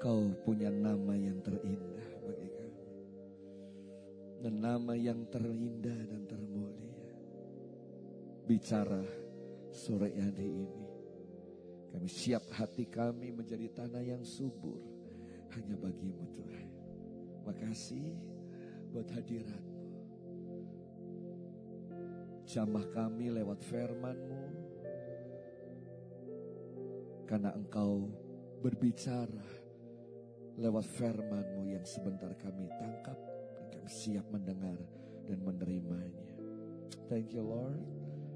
Kau punya nama yang terindah bagi kami. Dan nama yang terindah dan termulia. Bicara sore hari ini. Kami siap hati kami menjadi tanah yang subur. Hanya bagimu Tuhan. Makasih buat hadiratmu. Jamah kami lewat firmanmu. Karena engkau berbicara lewat firman-Mu yang sebentar kami tangkap dan kami siap mendengar dan menerimanya. Thank you Lord.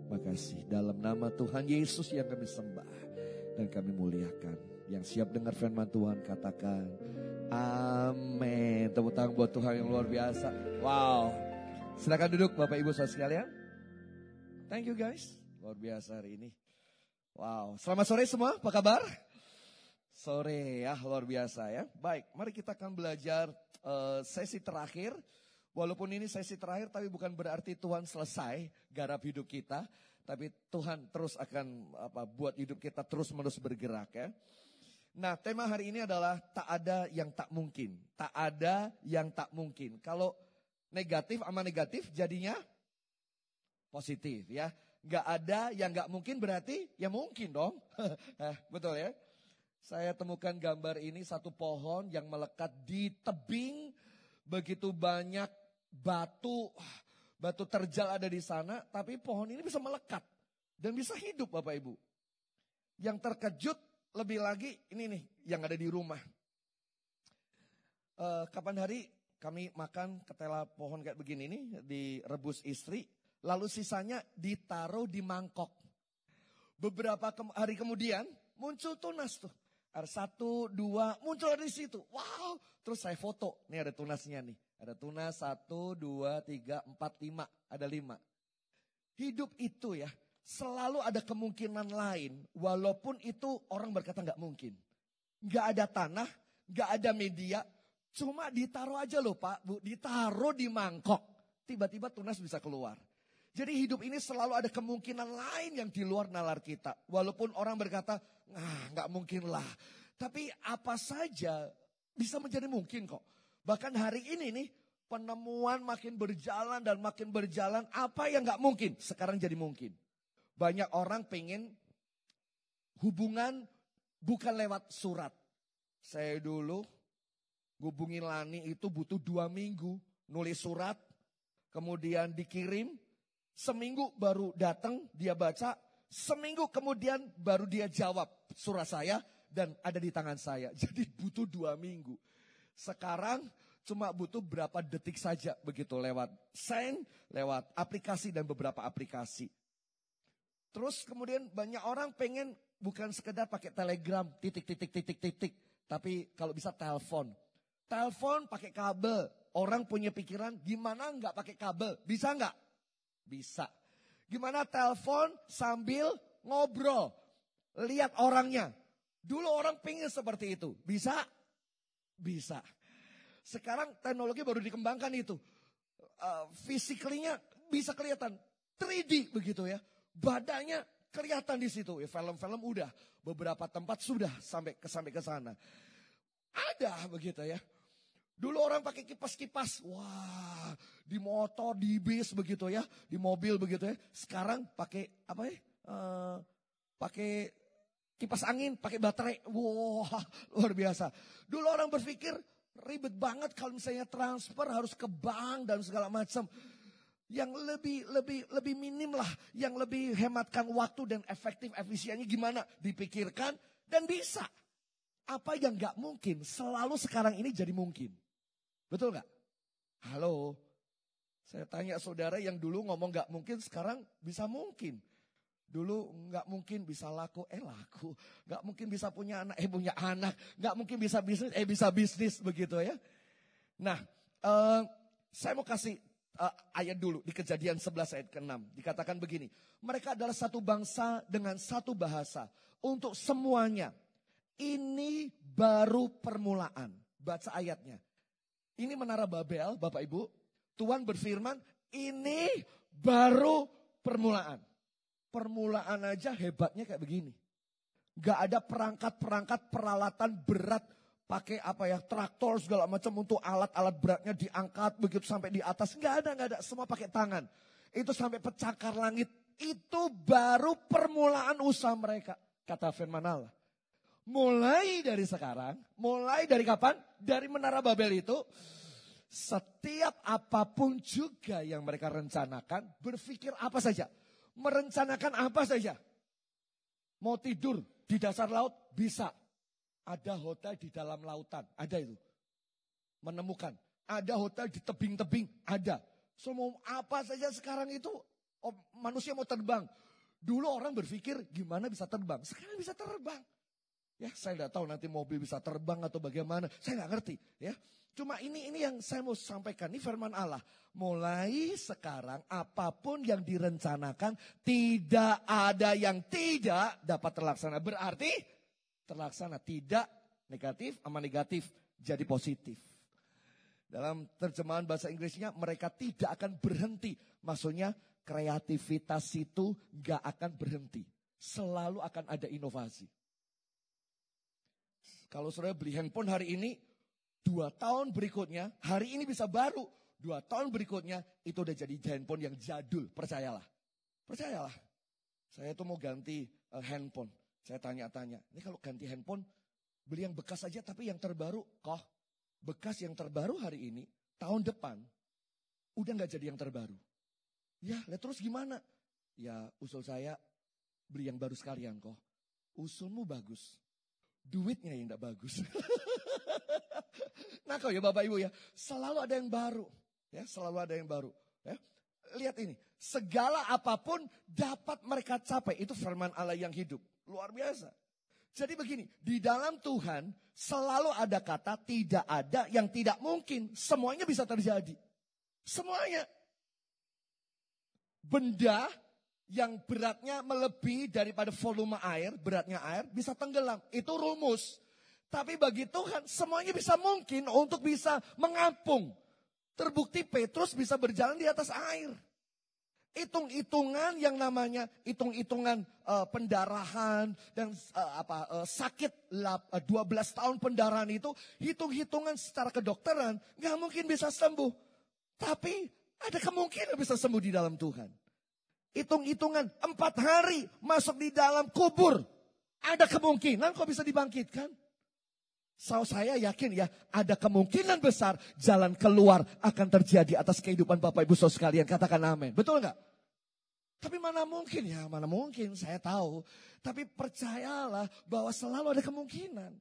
Makasih dalam nama Tuhan Yesus yang kami sembah dan kami muliakan. Yang siap dengar firman Tuhan katakan amin. Tepuk tangan buat Tuhan yang luar biasa. Wow. Silakan duduk Bapak Ibu saudara sekalian. Thank you guys. Luar biasa hari ini. Wow. Selamat sore semua. Apa kabar? Sore ya, luar biasa ya. Baik, mari kita akan belajar uh, sesi terakhir. Walaupun ini sesi terakhir tapi bukan berarti Tuhan selesai garap hidup kita. Tapi Tuhan terus akan apa buat hidup kita terus menerus bergerak ya. Nah tema hari ini adalah tak ada yang tak mungkin. Tak ada yang tak mungkin. Kalau negatif sama negatif jadinya positif ya. Gak ada yang gak mungkin berarti ya mungkin dong. Eh, betul ya. Saya temukan gambar ini satu pohon yang melekat di tebing. Begitu banyak batu, batu terjal ada di sana. Tapi pohon ini bisa melekat. Dan bisa hidup Bapak Ibu. Yang terkejut lebih lagi ini nih yang ada di rumah. Uh, kapan hari kami makan ketela pohon kayak begini nih direbus istri. Lalu sisanya ditaruh di mangkok. Beberapa hari kemudian muncul tunas tuh. Ada satu, dua, muncul dari situ. Wow, terus saya foto. Nih ada tunasnya nih. Ada tunas satu, dua, tiga, empat, lima. Ada lima. Hidup itu ya, selalu ada kemungkinan lain. Walaupun itu orang berkata nggak mungkin. Nggak ada tanah, nggak ada media. Cuma ditaruh aja loh pak, bu. Ditaruh di mangkok. Tiba-tiba tunas bisa keluar. Jadi hidup ini selalu ada kemungkinan lain yang di luar nalar kita. Walaupun orang berkata, nah nggak mungkin lah. Tapi apa saja bisa menjadi mungkin kok. Bahkan hari ini nih penemuan makin berjalan dan makin berjalan. Apa yang nggak mungkin sekarang jadi mungkin. Banyak orang pengen hubungan bukan lewat surat. Saya dulu hubungin Lani itu butuh dua minggu. Nulis surat, kemudian dikirim, Seminggu baru datang, dia baca. Seminggu kemudian baru dia jawab surat saya dan ada di tangan saya. Jadi butuh dua minggu. Sekarang cuma butuh berapa detik saja begitu lewat send, lewat aplikasi dan beberapa aplikasi. Terus kemudian banyak orang pengen bukan sekedar pakai telegram titik titik titik titik, tapi kalau bisa telepon. Telepon pakai kabel. Orang punya pikiran gimana nggak pakai kabel? Bisa nggak? Bisa. Gimana telepon sambil ngobrol. Lihat orangnya. Dulu orang pingin seperti itu. Bisa? Bisa. Sekarang teknologi baru dikembangkan itu. Uh, Fisiklinya bisa kelihatan. 3D begitu ya. Badannya kelihatan di situ. Ya, film-film udah. Beberapa tempat sudah sampai ke sampai ke sana. Ada begitu ya. Dulu orang pakai kipas-kipas, wah di motor, di bis begitu ya, di mobil begitu ya. Sekarang pakai apa ya? Uh, pakai kipas angin, pakai baterai, wah luar biasa. Dulu orang berpikir ribet banget kalau misalnya transfer harus ke bank dan segala macam. Yang lebih lebih lebih minim lah, yang lebih hematkan waktu dan efektif efisiennya gimana dipikirkan dan bisa. Apa yang nggak mungkin selalu sekarang ini jadi mungkin. Betul nggak? Halo, saya tanya saudara yang dulu ngomong nggak mungkin, sekarang bisa mungkin. Dulu nggak mungkin bisa laku, eh laku. Nggak mungkin bisa punya anak, eh punya anak. Nggak mungkin bisa bisnis, eh bisa bisnis begitu ya. Nah, uh, saya mau kasih uh, ayat dulu di kejadian 11 ayat ke-6. Dikatakan begini, mereka adalah satu bangsa dengan satu bahasa. Untuk semuanya, ini baru permulaan. Baca ayatnya. Ini menara Babel, Bapak Ibu. Tuhan berfirman, ini baru permulaan. Permulaan aja hebatnya kayak begini. Gak ada perangkat-perangkat peralatan berat pakai apa ya traktor segala macam untuk alat-alat beratnya diangkat begitu sampai di atas. Nggak ada, nggak ada. Semua pakai tangan. Itu sampai pecakar langit. Itu baru permulaan usaha mereka. Kata firman Allah. Mulai dari sekarang, mulai dari kapan? Dari Menara Babel itu, setiap apa pun juga yang mereka rencanakan, berpikir apa saja. Merencanakan apa saja. Mau tidur di dasar laut, bisa ada hotel di dalam lautan, ada itu. Menemukan. Ada hotel di tebing-tebing, ada. Semua apa saja sekarang itu manusia mau terbang. Dulu orang berpikir gimana bisa terbang, sekarang bisa terbang. Ya, saya tidak tahu nanti mobil bisa terbang atau bagaimana, saya nggak ngerti. Ya, cuma ini ini yang saya mau sampaikan. Ini firman Allah. Mulai sekarang apa pun yang direncanakan tidak ada yang tidak dapat terlaksana. Berarti terlaksana. Tidak negatif sama negatif jadi positif. Dalam terjemahan bahasa Inggrisnya mereka tidak akan berhenti. Maksudnya kreativitas itu gak akan berhenti. Selalu akan ada inovasi. Kalau saudara beli handphone hari ini, dua tahun berikutnya, hari ini bisa baru. Dua tahun berikutnya itu udah jadi handphone yang jadul, percayalah. Percayalah. Saya tuh mau ganti uh, handphone. Saya tanya-tanya, ini kalau ganti handphone, beli yang bekas aja tapi yang terbaru, kok bekas yang terbaru hari ini, tahun depan, udah nggak jadi yang terbaru. Ya, lihat terus gimana? Ya, usul saya beli yang baru sekalian kok. Usulmu bagus, duitnya yang tidak bagus. nah kau ya Bapak Ibu ya, selalu ada yang baru. Ya, selalu ada yang baru. Ya. Lihat ini, segala apa pun dapat mereka capai. Itu firman Allah yang hidup. Luar biasa. Jadi begini, di dalam Tuhan selalu ada kata tidak ada yang tidak mungkin. Semuanya bisa terjadi. Semuanya. Benda yang beratnya melebihi daripada volume air, beratnya air, bisa tenggelam. Itu rumus. Tapi bagi Tuhan semuanya bisa mungkin untuk bisa mengapung. Terbukti Petrus bisa berjalan di atas air hitung-hitungan yang namanya hitung-hitungan uh, pendarahan dan uh, apa uh, sakit lap, uh, 12 tahun pendarahan itu hitung-hitungan secara kedokteran nggak mungkin bisa sembuh. Tapi ada kemungkinan bisa sembuh di dalam Tuhan. Hitung-hitungan empat hari masuk di dalam kubur. Ada kemungkinan kok bisa dibangkitkan. So, saya yakin ya ada kemungkinan besar jalan keluar akan terjadi atas kehidupan Bapak Ibu Saudara sekalian. Katakan amin. Betul nggak? Tapi mana mungkin ya, mana mungkin saya tahu. Tapi percayalah bahwa selalu ada kemungkinan.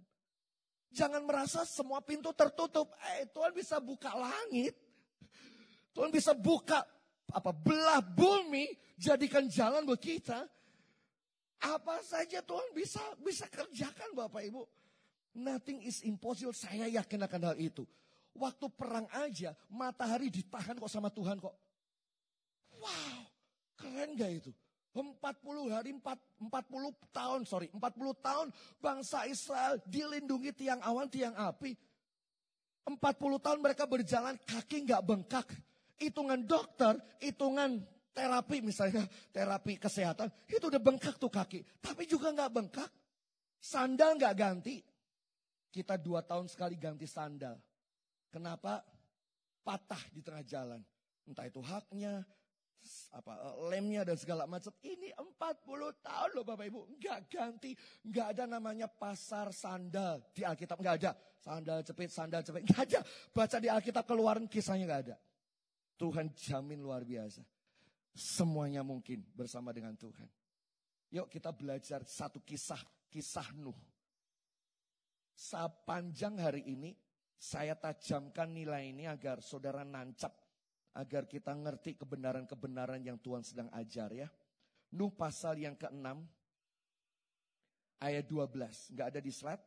Jangan merasa semua pintu tertutup. Eh Tuhan bisa buka langit. Tuhan bisa buka apa belah bumi jadikan jalan buat kita. Apa saja Tuhan bisa bisa kerjakan Bapak Ibu. Nothing is impossible. Saya yakin akan hal itu. Waktu perang aja, matahari ditahan kok sama Tuhan kok. Wow, keren gak itu? 40 hari, 4, 40 tahun, sorry, 40 tahun bangsa Israel dilindungi tiang awan, tiang api. 40 tahun mereka berjalan kaki nggak bengkak. Hitungan dokter, hitungan terapi misalnya, terapi kesehatan, itu udah bengkak tuh kaki. Tapi juga nggak bengkak. Sandal nggak ganti, kita dua tahun sekali ganti sandal. Kenapa? Patah di tengah jalan. Entah itu haknya, apa lemnya dan segala macam. Ini 40 tahun loh Bapak Ibu. Enggak ganti. Enggak ada namanya pasar sandal di Alkitab. Enggak ada. Sandal cepit, sandal cepit. Enggak ada. Baca di Alkitab keluaran kisahnya enggak ada. Tuhan jamin luar biasa. Semuanya mungkin bersama dengan Tuhan. Yuk kita belajar satu kisah. Kisah Nuh. Sepanjang hari ini saya tajamkan nilai ini agar saudara nancap. Agar kita ngerti kebenaran-kebenaran yang Tuhan sedang ajar ya. Nuh pasal yang ke-6 ayat 12. Nggak ada di slide.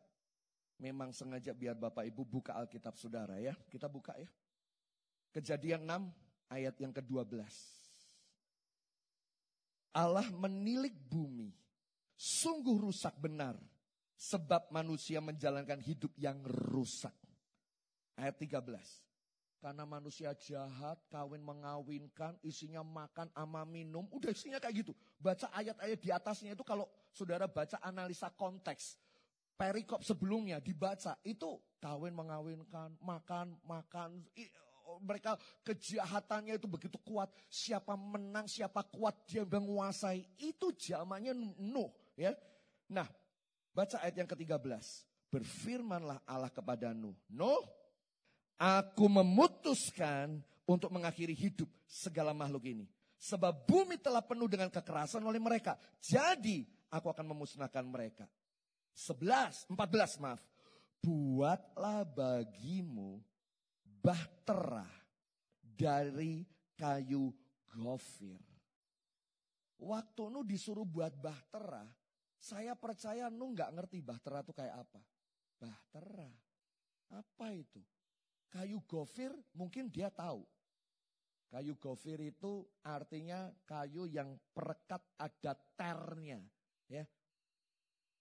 Memang sengaja biar Bapak Ibu buka Alkitab saudara ya. Kita buka ya. Kejadian 6 ayat yang ke-12. Allah menilik bumi. Sungguh rusak benar Sebab manusia menjalankan hidup yang rusak. Ayat 13. Karena manusia jahat, kawin mengawinkan, isinya makan ama minum. Udah isinya kayak gitu. Baca ayat-ayat di atasnya itu kalau saudara baca analisa konteks. perikop sebelumnya dibaca itu kawin mengawinkan, makan, makan. Mereka kejahatannya itu begitu kuat. Siapa menang, siapa kuat dia menguasai. Itu zamannya Nuh. Ya. Nah, baca ayat yang ke-13. Berfirmanlah Allah kepada Nuh. Nuh, aku memutuskan untuk mengakhiri hidup segala makhluk ini. Sebab bumi telah penuh dengan kekerasan oleh mereka. Jadi aku akan memusnahkan mereka. 11, 14 maaf. Buatlah bagimu bahtera dari kayu gofir. Waktu nu disuruh buat bahtera, saya percaya nu nggak ngerti bahtera itu kayak apa. Bahtera, apa itu? Kayu gofir mungkin dia tahu. Kayu gofir itu artinya kayu yang perekat ada ternya. Ya,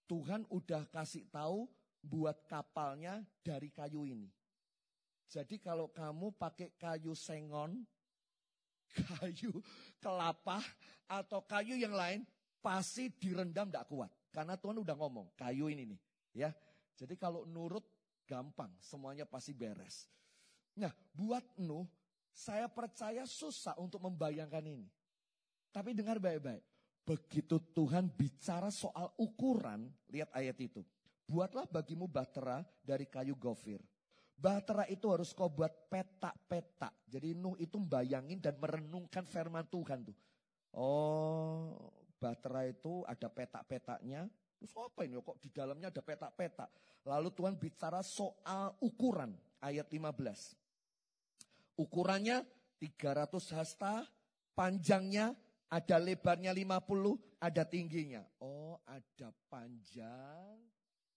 Tuhan udah kasih tahu buat kapalnya dari kayu ini. Jadi kalau kamu pakai kayu sengon, kayu kelapa, atau kayu yang lain, pasti direndam tidak kuat. Karena Tuhan udah ngomong, kayu ini nih. ya. Jadi kalau nurut gampang, semuanya pasti beres. Nah buat Nuh, saya percaya susah untuk membayangkan ini. Tapi dengar baik-baik. Begitu Tuhan bicara soal ukuran, lihat ayat itu. Buatlah bagimu bahtera dari kayu gofir. Bahtera itu harus kau buat petak-petak. Jadi Nuh itu bayangin dan merenungkan firman Tuhan tuh. Oh, bahtera itu ada petak-petaknya. Terus apa ini kok di dalamnya ada petak-petak. Lalu Tuhan bicara soal ukuran ayat 15. Ukurannya 300 hasta, panjangnya ada lebarnya 50, ada tingginya. Oh, ada panjang,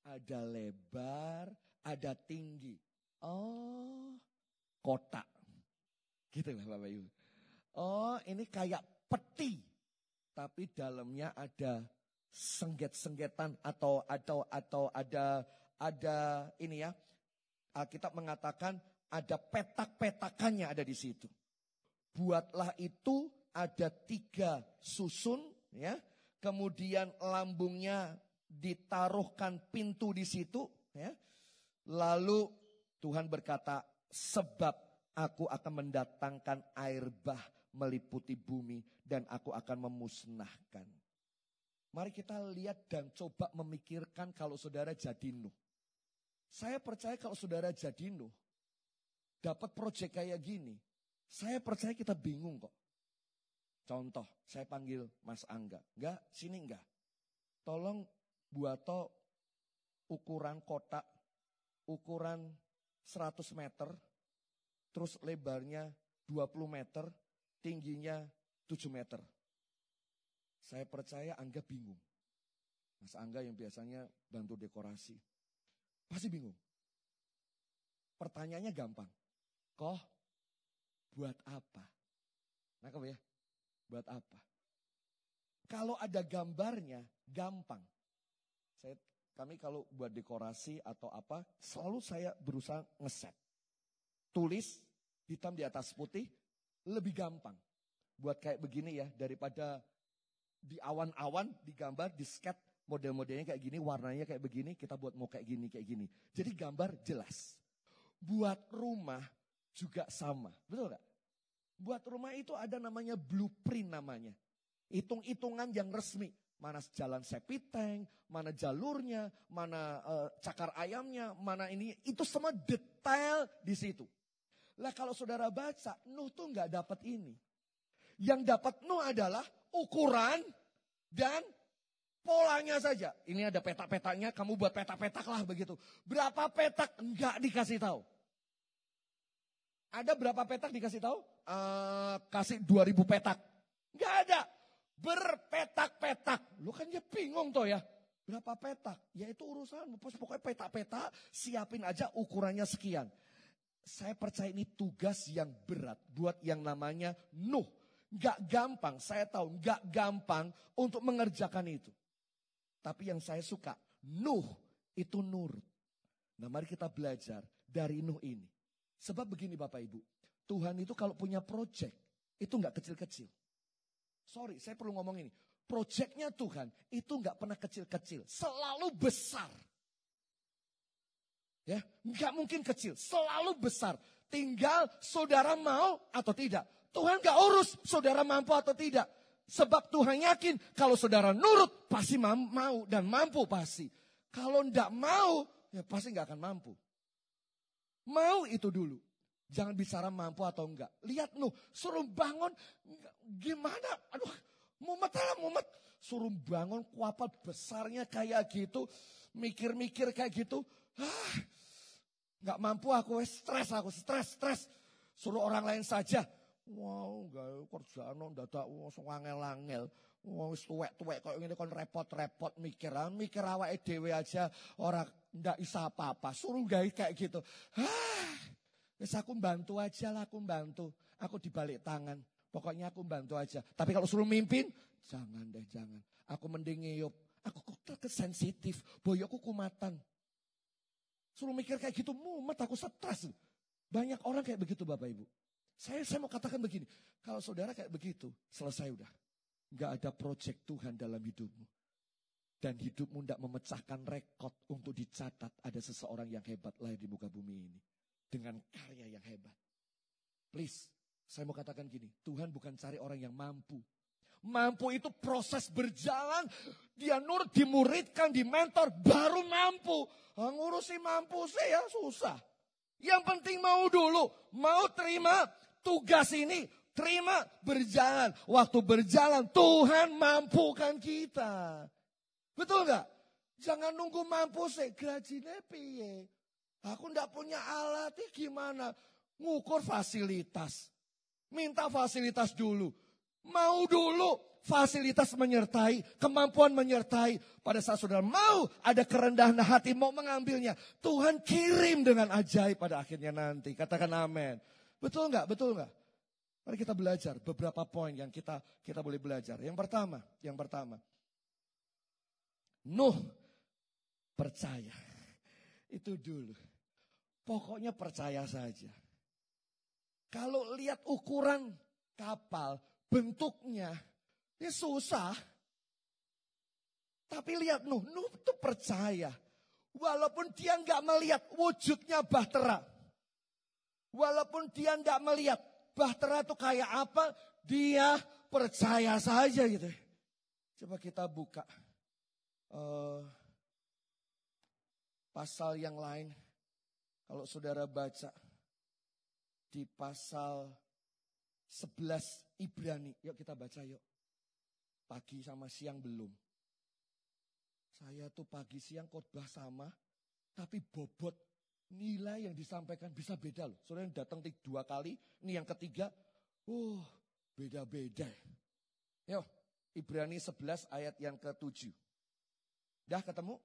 ada lebar, ada tinggi. Oh, kotak. Gitu lah Bapak Ibu. Oh, ini kayak peti. Tapi dalamnya ada sengget-senggetan atau atau atau ada ada ini ya. Alkitab mengatakan ada petak-petakannya ada di situ. Buatlah itu ada tiga susun, ya. Kemudian lambungnya ditaruhkan pintu di situ, ya. Lalu Tuhan berkata, sebab aku akan mendatangkan air bah meliputi bumi dan aku akan memusnahkan. Mari kita lihat dan coba memikirkan kalau saudara jadi Nuh. Saya percaya kalau saudara jadi Nuh, dapat proyek kayak gini, saya percaya kita bingung kok. Contoh, saya panggil Mas Angga. Enggak, sini enggak. Tolong buat ukuran kotak, ukuran 100 meter, terus lebarnya 20 meter, tingginya 7 meter. Saya percaya Angga bingung. Mas Angga yang biasanya bantu dekorasi. Pasti bingung. Pertanyaannya gampang. Koh, buat apa? Nah, ya? Buat apa? Kalau ada gambarnya, gampang. Saya, kami kalau buat dekorasi atau apa, selalu saya berusaha ngeset. Tulis, hitam di atas putih, lebih gampang. Buat kayak begini ya, daripada di awan-awan, digambar, di sketch, model-modelnya kayak gini, warnanya kayak begini, kita buat mau kayak gini, kayak gini. Jadi gambar jelas. Buat rumah juga sama, betul gak? Buat rumah itu ada namanya blueprint namanya. Hitung-hitungan yang resmi. Mana jalan sepiteng, mana jalurnya, mana uh, cakar ayamnya, mana ini. Itu semua detail di situ. Lah kalau saudara baca, Nuh tuh nggak dapat ini. Yang dapat Nuh adalah ukuran dan polanya saja. Ini ada petak-petaknya, kamu buat petak-petak lah begitu. Berapa petak enggak dikasih tahu. Ada berapa petak dikasih tahu? Uh, kasih 2000 petak. Enggak ada. Berpetak-petak. Lu kan dia bingung toh ya. Berapa petak? Ya itu urusan. Pokoknya petak-petak siapin aja ukurannya sekian. Saya percaya ini tugas yang berat buat yang namanya Nuh. Gak gampang, saya tahu gak gampang untuk mengerjakan itu. Tapi yang saya suka, Nuh itu nurut. Nah mari kita belajar dari Nuh ini. Sebab begini Bapak Ibu, Tuhan itu kalau punya project, itu nggak kecil-kecil. Sorry, saya perlu ngomong ini. Projectnya Tuhan itu nggak pernah kecil-kecil, selalu besar. Ya, nggak mungkin kecil, selalu besar. Tinggal saudara mau atau tidak. Tuhan nggak urus saudara mampu atau tidak. Sebab Tuhan yakin kalau saudara nurut pasti mau dan mampu pasti. Kalau nggak mau ya pasti nggak akan mampu. Mau itu dulu. Jangan bicara mampu atau enggak. Lihat Nuh, suruh bangun. Gimana? Aduh, mumet lah mumet. Suruh bangun kuapat besarnya kayak gitu. Mikir-mikir kayak gitu. Ah, Gak mampu aku, stres aku, stres, stres. Suruh orang lain saja. Wow, gak kerjaan dadak langsung angel-angel. Wow, wis tuwek-tuwek kok ngene kon repot-repot mikir, ah, mikir awake dhewe aja ora ndak isa apa-apa. Suruh gawe kayak gitu. Ah, wis aku bantu aja lah, aku bantu. Aku dibalik tangan. Pokoknya aku bantu aja. Tapi kalau suruh mimpin, jangan deh, jangan. Aku mending ngeyup. Aku kok sensitif, boyokku kumatan. Suruh mikir kayak gitu, mumet aku stres. Banyak orang kayak begitu Bapak Ibu. Saya saya mau katakan begini, kalau saudara kayak begitu, selesai udah. Gak ada proyek Tuhan dalam hidupmu. Dan hidupmu tidak memecahkan rekod untuk dicatat ada seseorang yang hebat lahir di muka bumi ini. Dengan karya yang hebat. Please, saya mau katakan gini, Tuhan bukan cari orang yang mampu. Mampu itu proses berjalan, dia nur dimuridkan, di mentor, baru mampu. Ah, ngurusi mampu sih ya susah. Yang penting mau dulu, mau terima tugas ini, terima berjalan. Waktu berjalan Tuhan mampukan kita. Betul nggak? Jangan nunggu mampu sih, gajinya piye. Aku ndak punya alat, gimana? Ngukur fasilitas. Minta fasilitas dulu. Mau dulu, fasilitas menyertai, kemampuan menyertai. Pada saat saudara mau ada kerendahan hati mau mengambilnya. Tuhan kirim dengan ajaib pada akhirnya nanti. Katakan amin. Betul nggak? Betul nggak? Mari kita belajar beberapa poin yang kita kita boleh belajar. Yang pertama, yang pertama. Nuh percaya. Itu dulu. Pokoknya percaya saja. Kalau lihat ukuran kapal, bentuknya, ini susah. Tapi lihat Nuh, Nuh itu percaya. Walaupun dia nggak melihat wujudnya bahtera. Walaupun dia nggak melihat bahtera itu kayak apa, dia percaya saja gitu. Coba kita buka uh, pasal yang lain. Kalau saudara baca di pasal 11 Ibrani. Yuk kita baca yuk. Pagi sama siang belum. Saya tuh pagi siang khotbah sama, tapi bobot nilai yang disampaikan bisa beda loh. Saudara yang datang dua kali, ini yang ketiga, oh beda-beda. Yuk, Ibrani 11 ayat yang ke-7. Dah ketemu?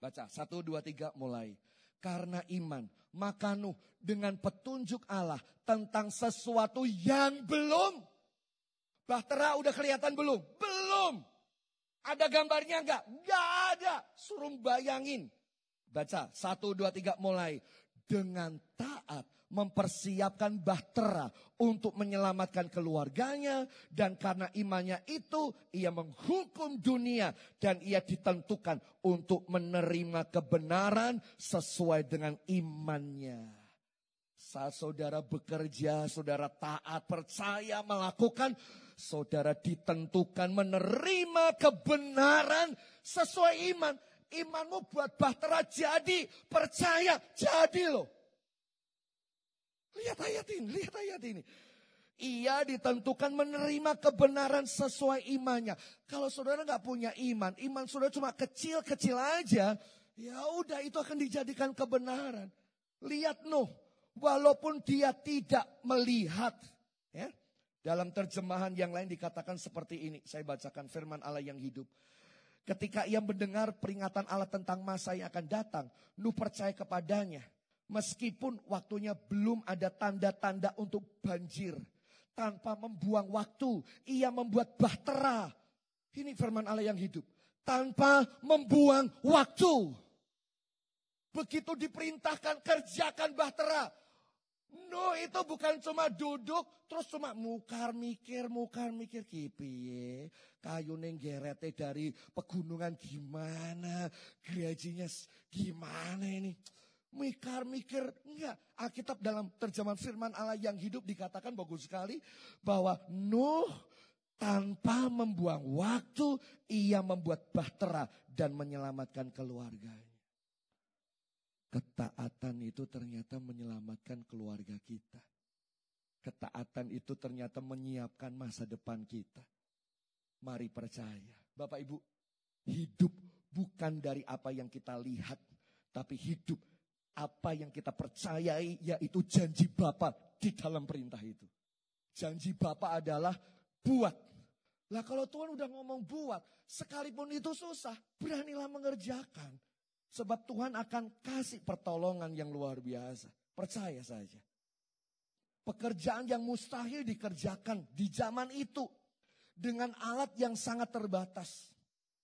Baca, satu, dua, tiga, mulai. Karena iman, maka Nuh dengan petunjuk Allah tentang sesuatu yang belum Bahtera udah kelihatan belum? Belum. Ada gambarnya enggak? Enggak ada. Suruh bayangin. Baca, satu, dua, tiga, mulai. Dengan taat mempersiapkan Bahtera untuk menyelamatkan keluarganya. Dan karena imannya itu, ia menghukum dunia. Dan ia ditentukan untuk menerima kebenaran sesuai dengan imannya. Saat saudara bekerja, saudara taat, percaya, melakukan, saudara ditentukan menerima kebenaran sesuai iman. Imanmu buat bahtera jadi, percaya jadi loh. Lihat ayat ini, lihat ayat ini. Ia ditentukan menerima kebenaran sesuai imannya. Kalau saudara nggak punya iman, iman saudara cuma kecil-kecil aja, ya udah itu akan dijadikan kebenaran. Lihat Nuh, walaupun dia tidak melihat. Ya. Dalam terjemahan yang lain dikatakan seperti ini. Saya bacakan firman Allah yang hidup. Ketika ia mendengar peringatan Allah tentang masa yang akan datang, Nuh percaya kepadanya. Meskipun waktunya belum ada tanda-tanda untuk banjir. Tanpa membuang waktu, ia membuat bahtera. Ini firman Allah yang hidup. Tanpa membuang waktu. Begitu diperintahkan kerjakan bahtera. No itu bukan cuma duduk terus cuma mukar mikir mukar mikir kipi kayu neng gerete dari pegunungan gimana gajinya gimana ini mikir-mikir. Enggak, Alkitab dalam terjemahan firman Allah yang hidup dikatakan bagus sekali bahwa Nuh tanpa membuang waktu, ia membuat bahtera dan menyelamatkan keluarganya. Ketaatan itu ternyata menyelamatkan keluarga kita. Ketaatan itu ternyata menyiapkan masa depan kita. Mari percaya. Bapak Ibu, hidup bukan dari apa yang kita lihat. Tapi hidup apa yang kita percayai yaitu janji Bapak di dalam perintah itu. Janji Bapak adalah buat. Lah kalau Tuhan udah ngomong buat, sekalipun itu susah, beranilah mengerjakan. Sebab Tuhan akan kasih pertolongan yang luar biasa. Percaya saja. Pekerjaan yang mustahil dikerjakan di zaman itu. Dengan alat yang sangat terbatas.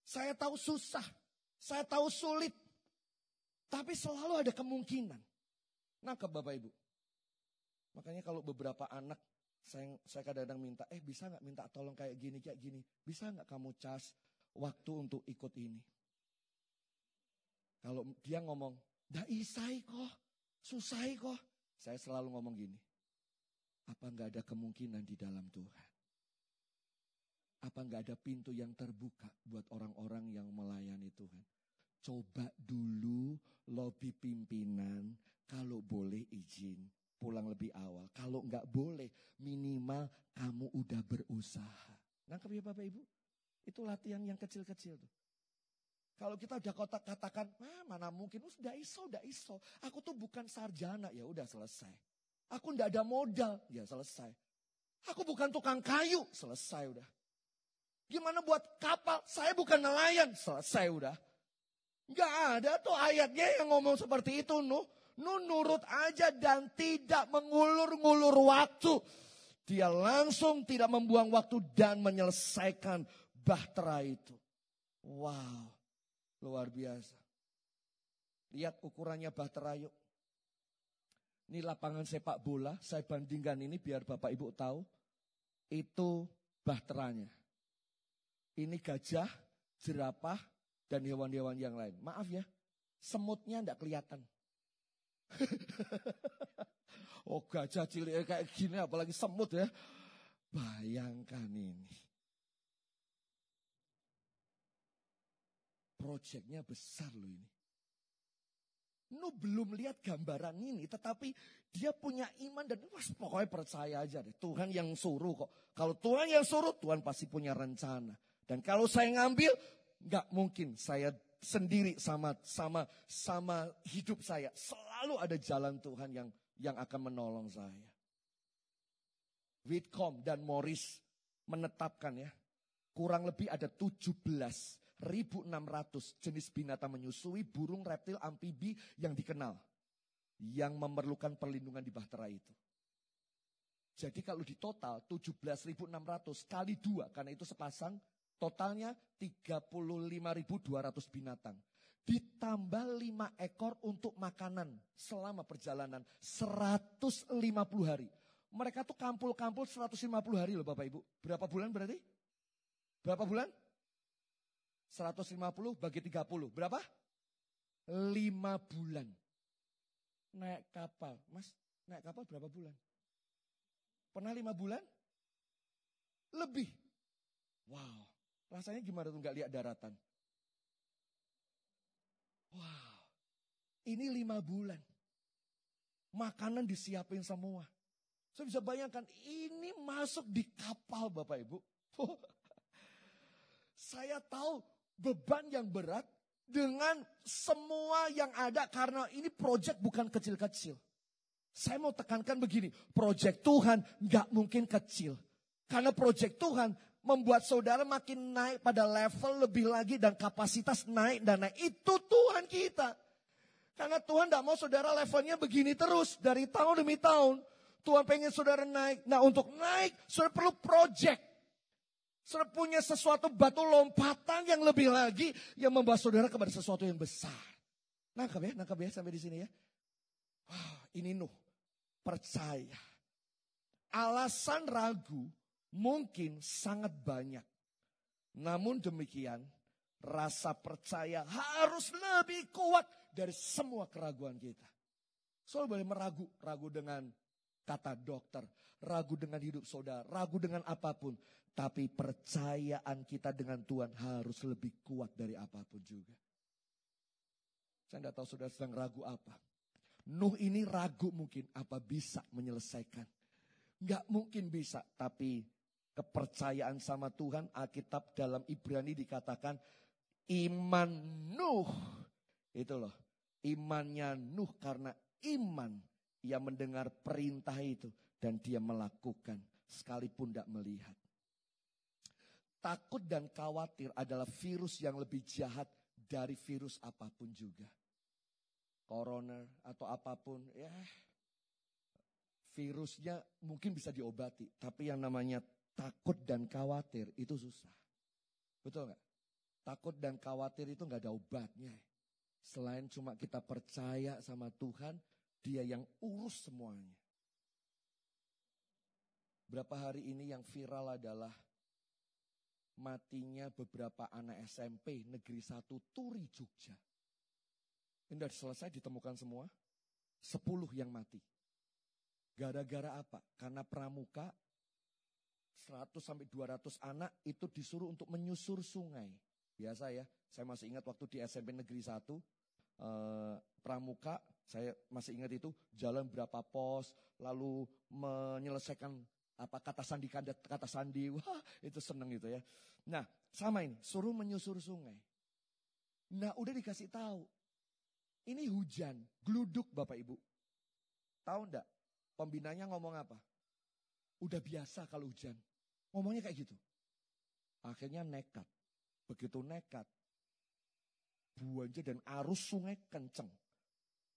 Saya tahu susah. Saya tahu sulit. Tapi selalu ada kemungkinan. Ke Bapak Ibu. Makanya kalau beberapa anak saya, saya kadang-kadang minta, eh bisa nggak minta tolong kayak gini, kayak gini. Bisa nggak kamu cas waktu untuk ikut ini? Kalau dia ngomong, dah isai kok, susah kok. Saya selalu ngomong gini, apa nggak ada kemungkinan di dalam Tuhan? Apa nggak ada pintu yang terbuka buat orang-orang yang melayani Tuhan? Coba dulu lobby pimpinan, kalau boleh izin pulang lebih awal. Kalau nggak boleh, minimal kamu udah berusaha. Nangkep ya Bapak Ibu? Itu latihan yang kecil-kecil tuh. Kalau kita udah kotak katakan, ah, mana mungkin, sudah iso, udah iso. Aku tuh bukan sarjana, ya udah selesai. Aku ndak ada modal, ya selesai. Aku bukan tukang kayu, selesai udah. Gimana buat kapal? Saya bukan nelayan, selesai udah. Gak ada tuh ayatnya yang ngomong seperti itu, Nuh. Nuh nurut aja dan tidak mengulur-ngulur waktu. Dia langsung tidak membuang waktu dan menyelesaikan bahtera itu. Wow. Luar biasa. Lihat ukurannya bahtera yuk. Ini lapangan sepak bola, saya bandingkan ini biar Bapak Ibu tahu. Itu bahteranya. Ini gajah, jerapah, dan hewan-hewan yang lain. Maaf ya, semutnya tidak kelihatan. oh gajah cilik kayak gini apalagi semut ya. Bayangkan ini. Proyeknya besar loh ini. Nu belum lihat gambaran ini, tetapi dia punya iman dan was, pokoknya percaya aja deh. Tuhan yang suruh kok. Kalau Tuhan yang suruh, Tuhan pasti punya rencana. Dan kalau saya ngambil, nggak mungkin saya sendiri sama sama sama hidup saya. Selalu ada jalan Tuhan yang yang akan menolong saya. Whitcomb dan Morris menetapkan ya, kurang lebih ada 17 1.600 jenis binatang menyusui, burung, reptil, amfibi yang dikenal. Yang memerlukan perlindungan di bahtera itu. Jadi kalau di total 17.600 kali dua, karena itu sepasang, totalnya 35.200 binatang. Ditambah 5 ekor untuk makanan selama perjalanan 150 hari. Mereka tuh kampul-kampul 150 hari loh Bapak Ibu. Berapa bulan berarti? Berapa bulan? 150 bagi 30. Berapa? 5 bulan. Naik kapal. Mas, naik kapal berapa bulan? Pernah 5 bulan? Lebih. Wow. Rasanya gimana tuh nggak lihat daratan? Wow. Ini 5 bulan. Makanan disiapin semua. Saya bisa bayangkan ini masuk di kapal Bapak Ibu. Saya tahu beban yang berat dengan semua yang ada karena ini proyek bukan kecil-kecil. Saya mau tekankan begini, proyek Tuhan nggak mungkin kecil. Karena proyek Tuhan membuat saudara makin naik pada level lebih lagi dan kapasitas naik dan naik. Itu Tuhan kita. Karena Tuhan tidak mau saudara levelnya begini terus dari tahun demi tahun. Tuhan pengen saudara naik. Nah untuk naik saudara perlu proyek. Saudara punya sesuatu batu lompatan yang lebih lagi yang membawa saudara kepada sesuatu yang besar. Nangkap ya, nangkap ya sampai di sini ya. Wah, ini Nuh. Percaya. Alasan ragu mungkin sangat banyak. Namun demikian, rasa percaya harus lebih kuat dari semua keraguan kita. Saudara boleh meragu, ragu dengan kata dokter, ragu dengan hidup saudara, ragu dengan apa pun. Tapi percayaan kita dengan Tuhan harus lebih kuat dari apa pun juga. Saya tidak tahu saudara sedang ragu apa. Nuh ini ragu mungkin apa bisa menyelesaikan. Nggak mungkin bisa, tapi kepercayaan sama Tuhan, Alkitab dalam Ibrani dikatakan iman Nuh. Itu loh, imannya Nuh karena iman ia mendengar perintah itu dan dia melakukan sekalipun tidak melihat. Takut dan khawatir adalah virus yang lebih jahat dari virus apa pun juga. Corona atau apa pun, ya virusnya mungkin bisa diobati. Tapi yang namanya takut dan khawatir itu susah. Betul nggak? Takut dan khawatir itu nggak ada obatnya. Selain cuma kita percaya sama Tuhan, dia yang urus semuanya. Berapa hari ini yang viral adalah matinya beberapa anak SMP negeri satu Turi Jogja. Ini sudah selesai ditemukan semua. Sepuluh yang mati. Gara-gara apa? Karena pramuka 100 sampai 200 anak itu disuruh untuk menyusur sungai. Biasa ya, saya masih ingat waktu di SMP Negeri 1, eh, pramuka, saya masih ingat itu jalan berapa pos, lalu menyelesaikan apa kata sandi kata sandi. Wah itu seneng gitu ya. Nah sama ini suruh menyusur sungai. Nah udah dikasih tahu ini hujan gluduk bapak ibu. Tahu ndak? Pembinanya ngomong apa? Udah biasa kalau hujan. Ngomongnya kayak gitu. Akhirnya nekat. Begitu nekat buannya dan arus sungai kenceng.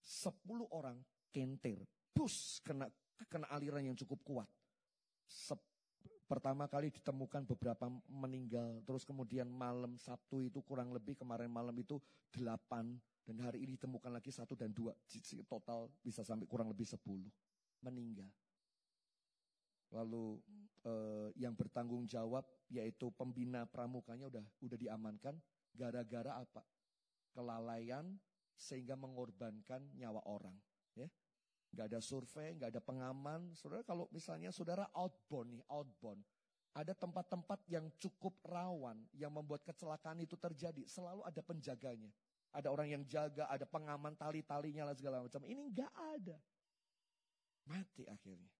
Sepuluh orang kentir. Bus kena kena aliran yang cukup kuat pertama kali ditemukan beberapa meninggal, terus kemudian malam Sabtu itu kurang lebih kemarin malam itu delapan, dan hari ini ditemukan lagi satu dan dua, total bisa sampai kurang lebih sepuluh meninggal. Lalu eh, yang bertanggung jawab yaitu pembina pramukanya udah udah diamankan gara-gara apa? Kelalaian sehingga mengorbankan nyawa orang. Ya, nggak ada survei, nggak ada pengaman. Saudara kalau misalnya saudara outbound nih, outbound. Ada tempat-tempat yang cukup rawan yang membuat kecelakaan itu terjadi. Selalu ada penjaganya. Ada orang yang jaga, ada pengaman tali-talinya lah segala macam. Ini nggak ada. Mati akhirnya.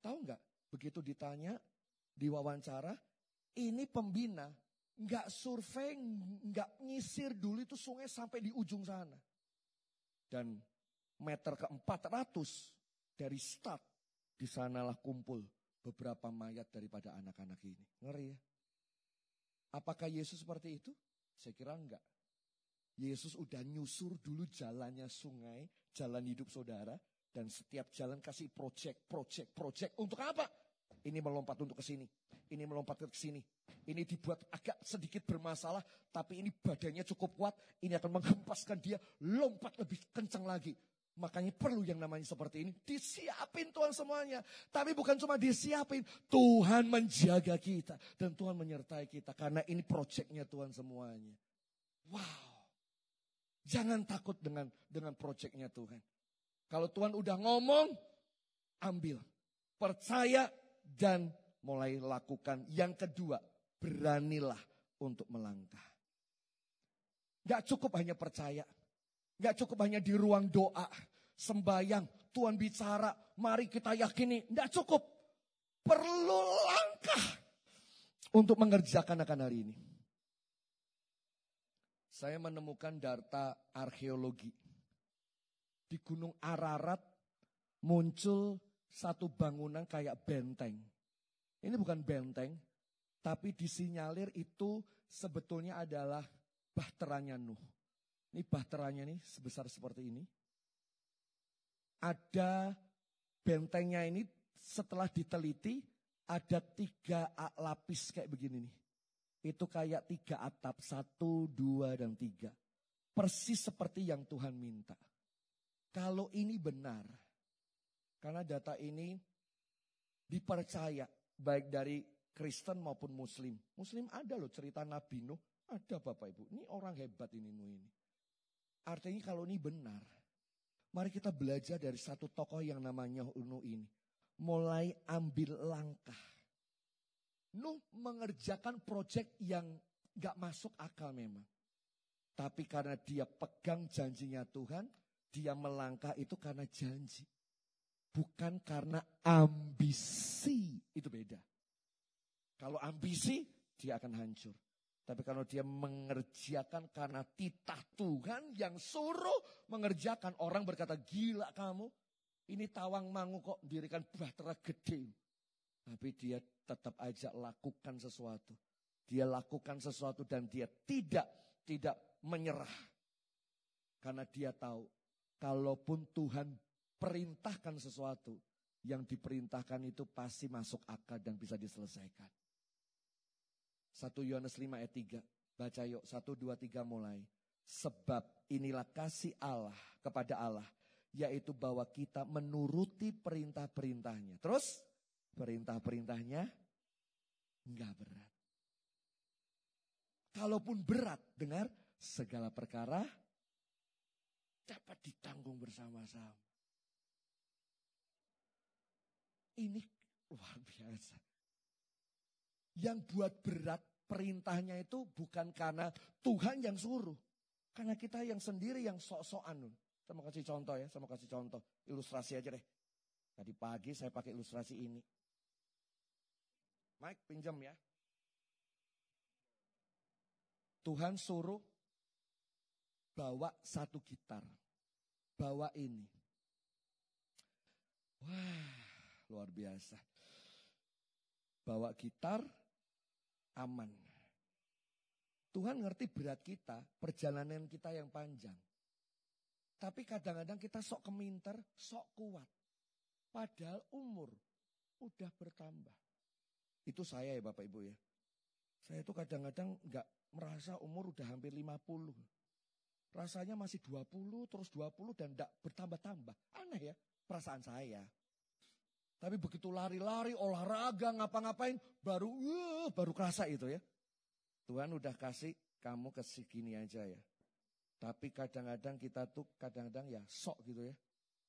Tahu nggak? Begitu ditanya, diwawancara, ini pembina nggak survei, nggak nyisir dulu itu sungai sampai di ujung sana. Dan meter ke-400 dari start, di sanalah kumpul beberapa mayat daripada anak-anak ini. Ngeri ya? Apakah Yesus seperti itu? Saya kira enggak. Yesus udah nyusur dulu jalannya sungai, jalan hidup saudara, dan setiap jalan kasih project, project, project. Untuk apa? Ini melompat untuk ke sini, ini melompat ke sini. Ini dibuat agak sedikit bermasalah, tapi ini badannya cukup kuat. Ini akan menghempaskan dia lompat lebih kencang lagi. Makanya perlu yang namanya seperti ini. Disiapin Tuhan semuanya. Tapi bukan cuma disiapin. Tuhan menjaga kita. Dan Tuhan menyertai kita. Karena ini proyeknya Tuhan semuanya. Wow. Jangan takut dengan dengan proyeknya Tuhan. Kalau Tuhan udah ngomong, ambil. Percaya dan mulai lakukan. Yang kedua, beranilah untuk melangkah. Gak cukup hanya percaya. Gak cukup hanya di ruang doa sembayang, Tuhan bicara, mari kita yakini. Tidak cukup. Perlu langkah untuk mengerjakan akan hari ini. Saya menemukan data arkeologi. Di Gunung Ararat muncul satu bangunan kayak benteng. Ini bukan benteng, tapi disinyalir itu sebetulnya adalah bahteranya Nuh. Ini bahteranya nih sebesar seperti ini ada bentengnya ini setelah diteliti ada tiga lapis kayak begini nih. Itu kayak tiga atap, satu, dua, dan tiga. Persis seperti yang Tuhan minta. Kalau ini benar, karena data ini dipercaya baik dari Kristen maupun Muslim. Muslim ada loh cerita Nabi Nuh, ada Bapak Ibu. Ini orang hebat ini Nuh ini. Artinya kalau ini benar, Mari kita belajar dari satu tokoh yang namanya Nuh ini. Mulai ambil langkah. Nuh mengerjakan proyek yang gak masuk akal memang. Tapi karena dia pegang janjinya Tuhan, dia melangkah itu karena janji. Bukan karena ambisi, itu beda. Kalau ambisi, dia akan hancur. Tapi kalau dia mengerjakan karena titah Tuhan yang suruh mengerjakan. Orang berkata, gila kamu. Ini tawang mangu kok dirikan bahtera gede. Tapi dia tetap aja lakukan sesuatu. Dia lakukan sesuatu dan dia tidak tidak menyerah. Karena dia tahu, kalaupun Tuhan perintahkan sesuatu, yang diperintahkan itu pasti masuk akal dan bisa diselesaikan. 1 Yohanes 5 ayat 3. Baca yuk 1 2 3 mulai. Sebab inilah kasih Allah kepada Allah yaitu bahwa kita menuruti perintah-perintahnya. Terus perintah-perintahnya enggak berat. Kalaupun berat, dengar segala perkara dapat ditanggung bersama-sama. Ini luar biasa. Yang buat berat perintahnya itu bukan karena Tuhan yang suruh. Karena kita yang sendiri yang sok-sokan. Saya mau kasih contoh ya, saya mau kasih contoh. Ilustrasi aja deh. Tadi pagi saya pakai ilustrasi ini. Mike pinjam ya. Tuhan suruh bawa satu gitar. Bawa ini. Wah, luar biasa. Bawa gitar, aman. Tuhan ngerti berat kita, perjalanan kita yang panjang. Tapi kadang-kadang kita sok keminter, sok kuat. Padahal umur udah bertambah. Itu saya ya Bapak Ibu ya. Saya itu kadang-kadang nggak merasa umur udah hampir 50. Rasanya masih 20, terus 20 dan tidak bertambah-tambah. Aneh ya perasaan saya. Tapi begitu lari-lari, olahraga, ngapa-ngapain, baru uh, baru kerasa itu ya. Tuhan udah kasih kamu ke segini aja ya. Tapi kadang-kadang kita tuh kadang-kadang ya sok gitu ya.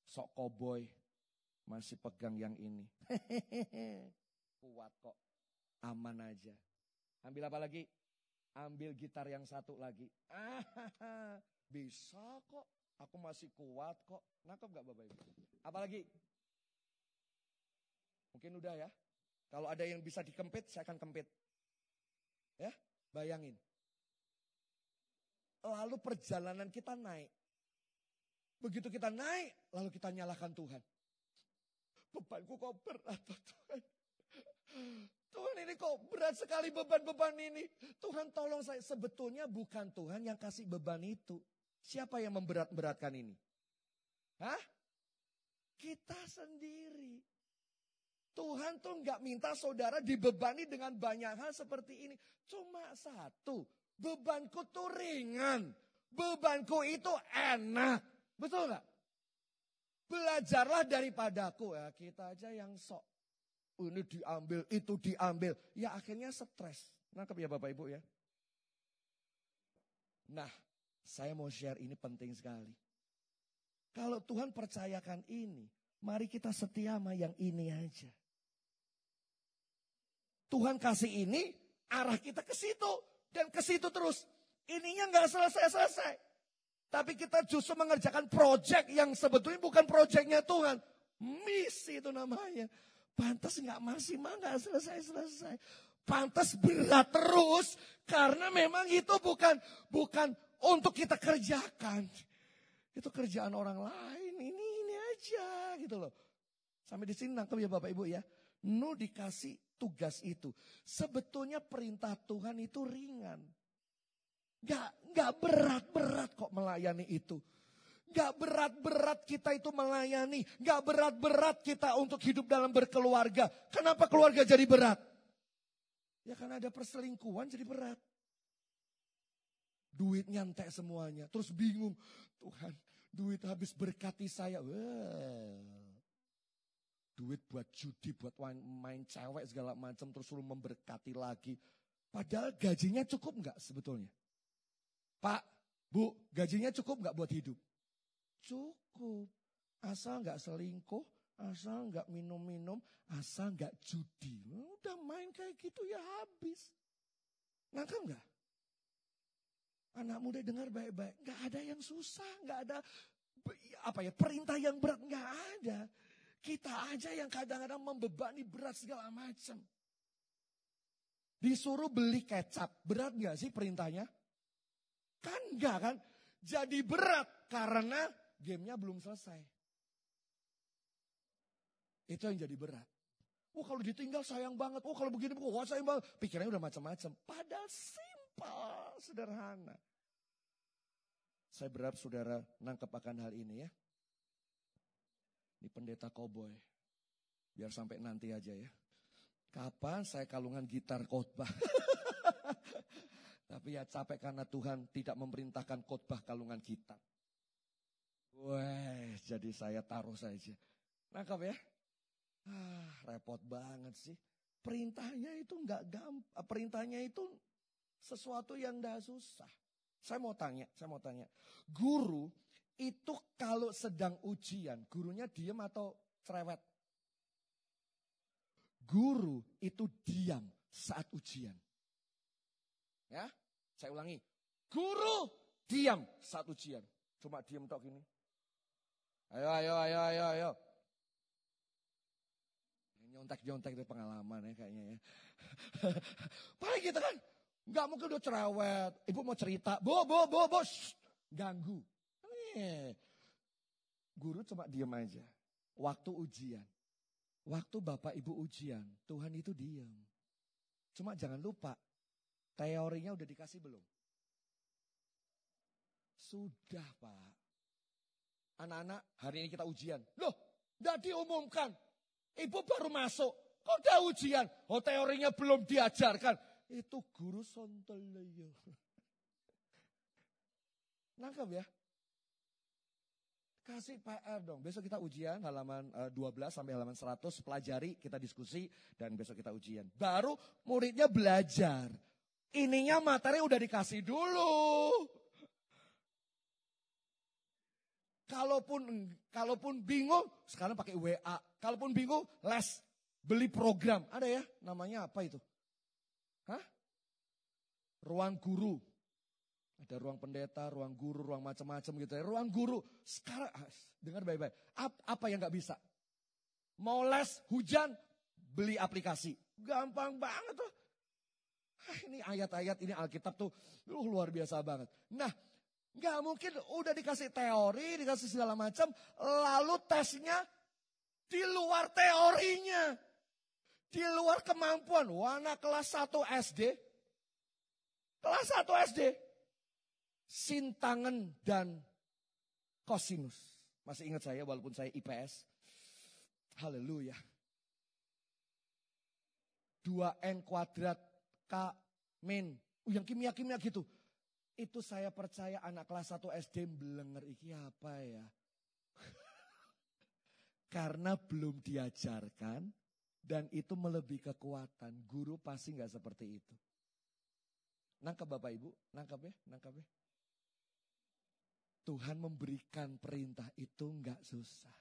Sok koboi. Masih pegang yang ini. Kuat kok. Aman aja. Ambil apa lagi? Ambil gitar yang satu lagi. Bisa kok. Aku masih kuat kok. Nangkep gak Bapak Ibu? Apalagi? Mungkin udah ya. Kalau ada yang bisa dikempit, saya akan kempit. Ya, bayangin. Lalu perjalanan kita naik. Begitu kita naik, lalu kita nyalakan Tuhan. Bebanku kok berat Tuhan. Tuhan ini kok berat sekali beban-beban ini. Tuhan tolong saya. Sebetulnya bukan Tuhan yang kasih beban itu. Siapa yang memberat-beratkan ini? Hah? Kita sendiri. Tuhan tuh nggak minta saudara dibebani dengan banyak hal seperti ini. Cuma satu, bebanku tuh ringan. Bebanku itu enak. Betul nggak? Belajarlah daripadaku ya. Kita aja yang sok. Ini diambil, itu diambil. Ya akhirnya stres. Nangkep ya Bapak Ibu ya. Nah, saya mau share ini penting sekali. Kalau Tuhan percayakan ini, mari kita setia sama yang ini aja. Tuhan kasih ini, arah kita ke situ. Dan ke situ terus. Ininya nggak selesai-selesai. Tapi kita justru mengerjakan proyek yang sebetulnya bukan proyeknya Tuhan. Misi itu namanya. Pantas nggak masih mah nggak selesai-selesai. Pantas berat terus karena memang itu bukan bukan untuk kita kerjakan. Itu kerjaan orang lain. Ini ini aja gitu loh. Sampai di sini nangkep ya Bapak Ibu ya. Nuh dikasih tugas itu. Sebetulnya perintah Tuhan itu ringan. Gak, gak berat-berat kok melayani itu. Gak berat-berat kita itu melayani. Gak berat-berat kita untuk hidup dalam berkeluarga. Kenapa keluarga jadi berat? Ya karena ada perselingkuhan jadi berat. Duit nyantek semuanya. Terus bingung. Tuhan duit habis berkati saya. Duit buat judi, buat main, cewek segala macam terus suruh memberkati lagi. Padahal gajinya cukup nggak sebetulnya? Pak, Bu, gajinya cukup nggak buat hidup? Cukup. Asal nggak selingkuh, asal nggak minum-minum, asal nggak judi. Udah main kayak gitu ya habis. Nangkap nggak? Anak muda dengar baik-baik. Nggak ada yang susah, nggak ada apa ya perintah yang berat nggak ada. Kita aja yang kadang-kadang membebani berat segala macam. Disuruh beli kecap, berat nggak sih perintahnya? Kan enggak kan? Jadi berat karena gamenya belum selesai. Itu yang jadi berat. Oh kalau ditinggal sayang banget. Oh kalau begini, wah sayang banget. Pikirannya udah macam-macam. Padahal simpel, sederhana. Saya berharap saudara nangkep akan hal ini ya. Ini pendeta koboi. Biar sampai nanti aja ya. Kapan saya kalungan gitar khotbah? Tapi ya capek karena Tuhan tidak memerintahkan khotbah kalungan kita. Wah, jadi saya taruh saja. Nangkap ya? Ah, repot banget sih. Perintahnya itu enggak gampang. Perintahnya itu sesuatu yang enggak susah. Saya mau tanya, saya mau tanya. Guru itu kalau sedang ujian, gurunya diam atau cerewet? Guru itu diam saat ujian. Ya, saya ulangi. Guru diam saat ujian. Cuma diam tok gini. Ayo, ayo, ayo, ayo, ayo. Nyontek-nyontek itu pengalaman ya kayaknya ya. Paling gitu kan. Gak mungkin udah cerewet. Ibu mau cerita. Bo, bo, bo, bo. Shh. Ganggu. Guru cuma diam aja. Waktu ujian. Waktu bapak ibu ujian. Tuhan itu diam. Cuma jangan lupa. Teorinya udah dikasih belum? Sudah pak. Anak-anak hari ini kita ujian. Loh, gak diumumkan. Ibu baru masuk. Kok udah ujian? Oh teorinya belum diajarkan. Itu guru sontoloyo. Nangkap ya? Kasih PR dong. Besok kita ujian halaman 12 eh, sampai halaman 100. Pelajari, kita diskusi. Dan besok kita ujian. Baru muridnya belajar. Ininya materi udah dikasih dulu. Kalaupun kalaupun bingung, sekarang pakai WA. Kalaupun bingung, les. Beli program. Ada ya? Namanya apa itu? Hah? Ruang guru. Ada ruang pendeta, ruang guru, ruang macam-macam gitu ya. Ruang guru. Sekarang, ah, dengar baik-baik. Apa yang gak bisa? Mau les, hujan, beli aplikasi. Gampang banget tuh. Ah, ini ayat-ayat, ini Alkitab tuh uh, luar biasa banget. Nah, gak mungkin udah dikasih teori, dikasih segala macam, lalu tesnya di luar teorinya. Di luar kemampuan. Wana kelas 1 SD. Kelas 1 SD. Sintangen dan kosinus. Masih ingat saya walaupun saya IPS. Haleluya. 2N kuadrat K min. Uh, yang kimia-kimia gitu. Itu saya percaya anak kelas 1 SD belenger iki apa ya. Karena belum diajarkan dan itu melebihi kekuatan. Guru pasti nggak seperti itu. Nangkap Bapak Ibu, nangkap ya, nangkap ya. Tuhan memberikan perintah itu nggak susah.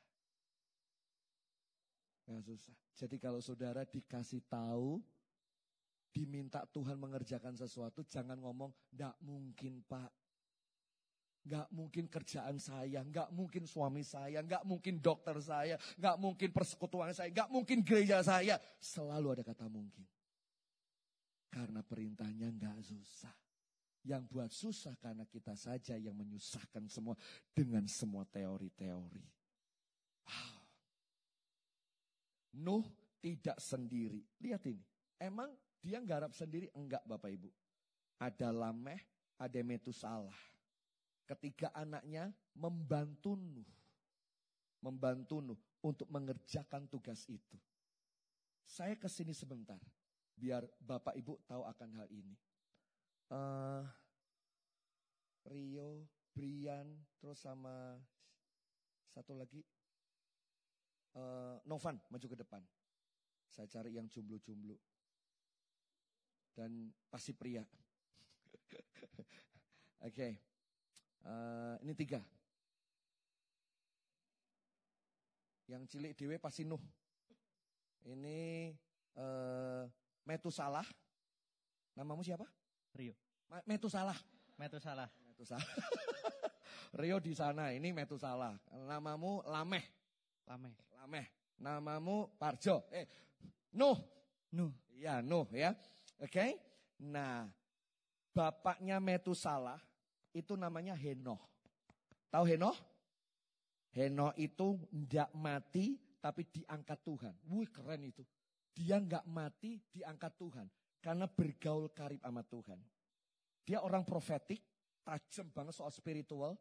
Nggak susah. Jadi kalau saudara dikasih tahu, diminta Tuhan mengerjakan sesuatu, jangan ngomong, nggak mungkin pak. Gak mungkin kerjaan saya, gak mungkin suami saya, gak mungkin dokter saya, gak mungkin persekutuan saya, gak mungkin gereja saya. Selalu ada kata mungkin. Karena perintahnya gak susah. Yang buat susah karena kita saja yang menyusahkan semua dengan semua teori-teori. Wow. Nuh tidak sendiri. Lihat ini. Emang dia garap sendiri? Enggak Bapak Ibu. Ada Lameh, ada Metusalah ketiga anaknya membantu Nuh. Membantu Nuh untuk mengerjakan tugas itu. Saya ke sini sebentar, biar Bapak Ibu tahu akan hal ini. Uh, Rio, Brian, terus sama satu lagi uh, Novan maju ke depan. Saya cari yang jomblo-jomblo. Dan pasti pria. Oke. okay. Uh, ini tiga. Yang cilik dewe pasti Nuh. Ini eh, Metusalah. Namamu siapa? Rio. Metusalah. Metusalah. Metusalah. Rio di sana, ini Metusalah. Namamu Lameh. Lameh. Lameh. Namamu Parjo. Eh, Nuh. Nuh. Ya, Nuh ya. Oke. Nah, bapaknya Metusalah itu namanya Henoh. Tahu Henoh? Henoh itu tidak mati tapi diangkat Tuhan. Wih keren itu. Dia nggak mati diangkat Tuhan. Karena bergaul karib sama Tuhan. Dia orang profetik, tajam banget soal spiritual.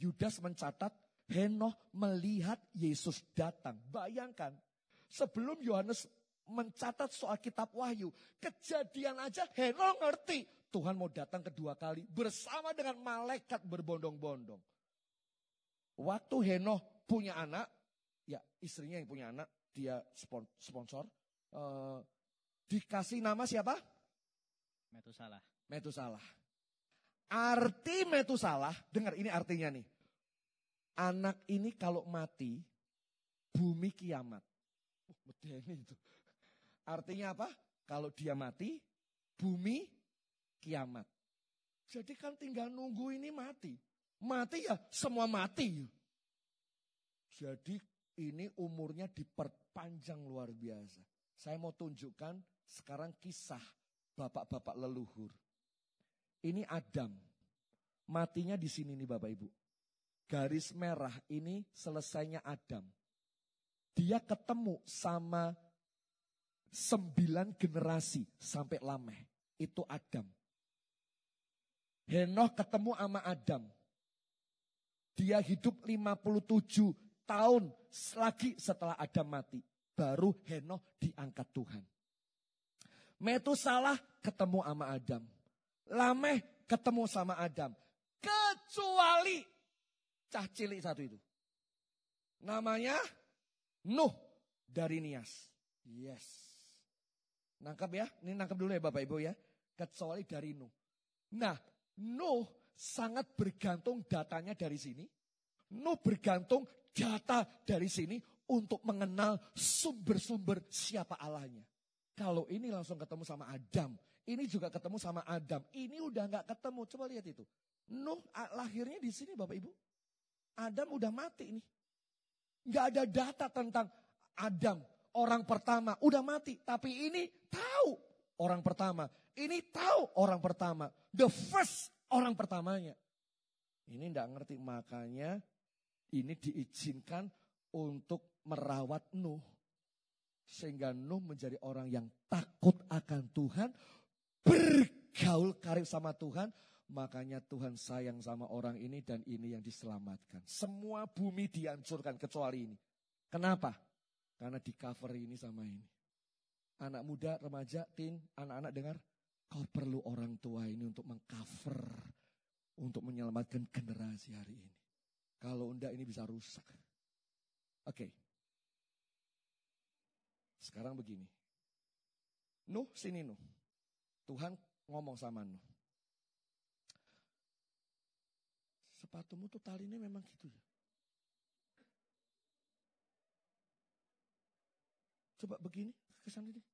Yudas mencatat Henoh melihat Yesus datang. Bayangkan, sebelum Yohanes mencatat soal kitab Wahyu, kejadian aja Henoh ngerti Tuhan mau datang kedua kali bersama dengan malaikat berbondong-bondong. Waktu Henoh punya anak, ya istrinya yang punya anak, dia spon- sponsor, eh, dikasih nama siapa? Metusalah. Metusalah. Arti Metusalah, dengar ini artinya nih. Anak ini kalau mati, bumi kiamat. Medeni itu. Artinya apa? Kalau dia mati, bumi kiamat. Jadi kan tinggal nunggu ini mati. Mati ya semua mati. Jadi ini umurnya diperpanjang luar biasa. Saya mau tunjukkan sekarang kisah bapak-bapak leluhur. Ini Adam. Matinya di sini nih Bapak Ibu. Garis merah ini selesainya Adam. Dia ketemu sama sembilan generasi sampai Lameh. Itu Adam. Henoh ketemu sama Adam. Dia hidup 57 tahun lagi setelah Adam mati. Baru Henoh diangkat Tuhan. Metusalah ketemu sama Adam. Lameh ketemu sama Adam. Kecuali cah cilik satu itu. Namanya Nuh dari Nias. Yes. Nangkap ya? Ini nangkap dulu ya Bapak Ibu ya. Kecuali dari Nuh. Nah, Nuh sangat bergantung datanya dari sini. Nuh bergantung data dari sini untuk mengenal sumber-sumber siapa Allahnya. Kalau ini langsung ketemu sama Adam, ini juga ketemu sama Adam. Ini udah nggak ketemu. Coba lihat itu. Nuh lahirnya di sini Bapak Ibu. Adam udah mati nih. Nggak ada data tentang Adam, orang pertama, udah mati. Tapi ini tahu orang pertama. Ini tahu orang pertama. The first orang pertamanya. Ini nggak ngerti makanya ini diizinkan untuk merawat Nuh. Sehingga Nuh menjadi orang yang takut akan Tuhan. Bergaul karib sama Tuhan. Makanya Tuhan sayang sama orang ini dan ini yang diselamatkan. Semua bumi dihancurkan kecuali ini. Kenapa? Karena di cover ini sama ini. Anak muda, remaja, teen, anak-anak dengar. Kau perlu orang tua ini untuk mengcover. Untuk menyelamatkan generasi hari ini. Kalau enggak ini bisa rusak. Oke. Sekarang begini. Nuh, sini Nuh. Tuhan ngomong sama Nuh. Sepatumu tuh talinya memang gitu ya. Coba begini, ke sana deh.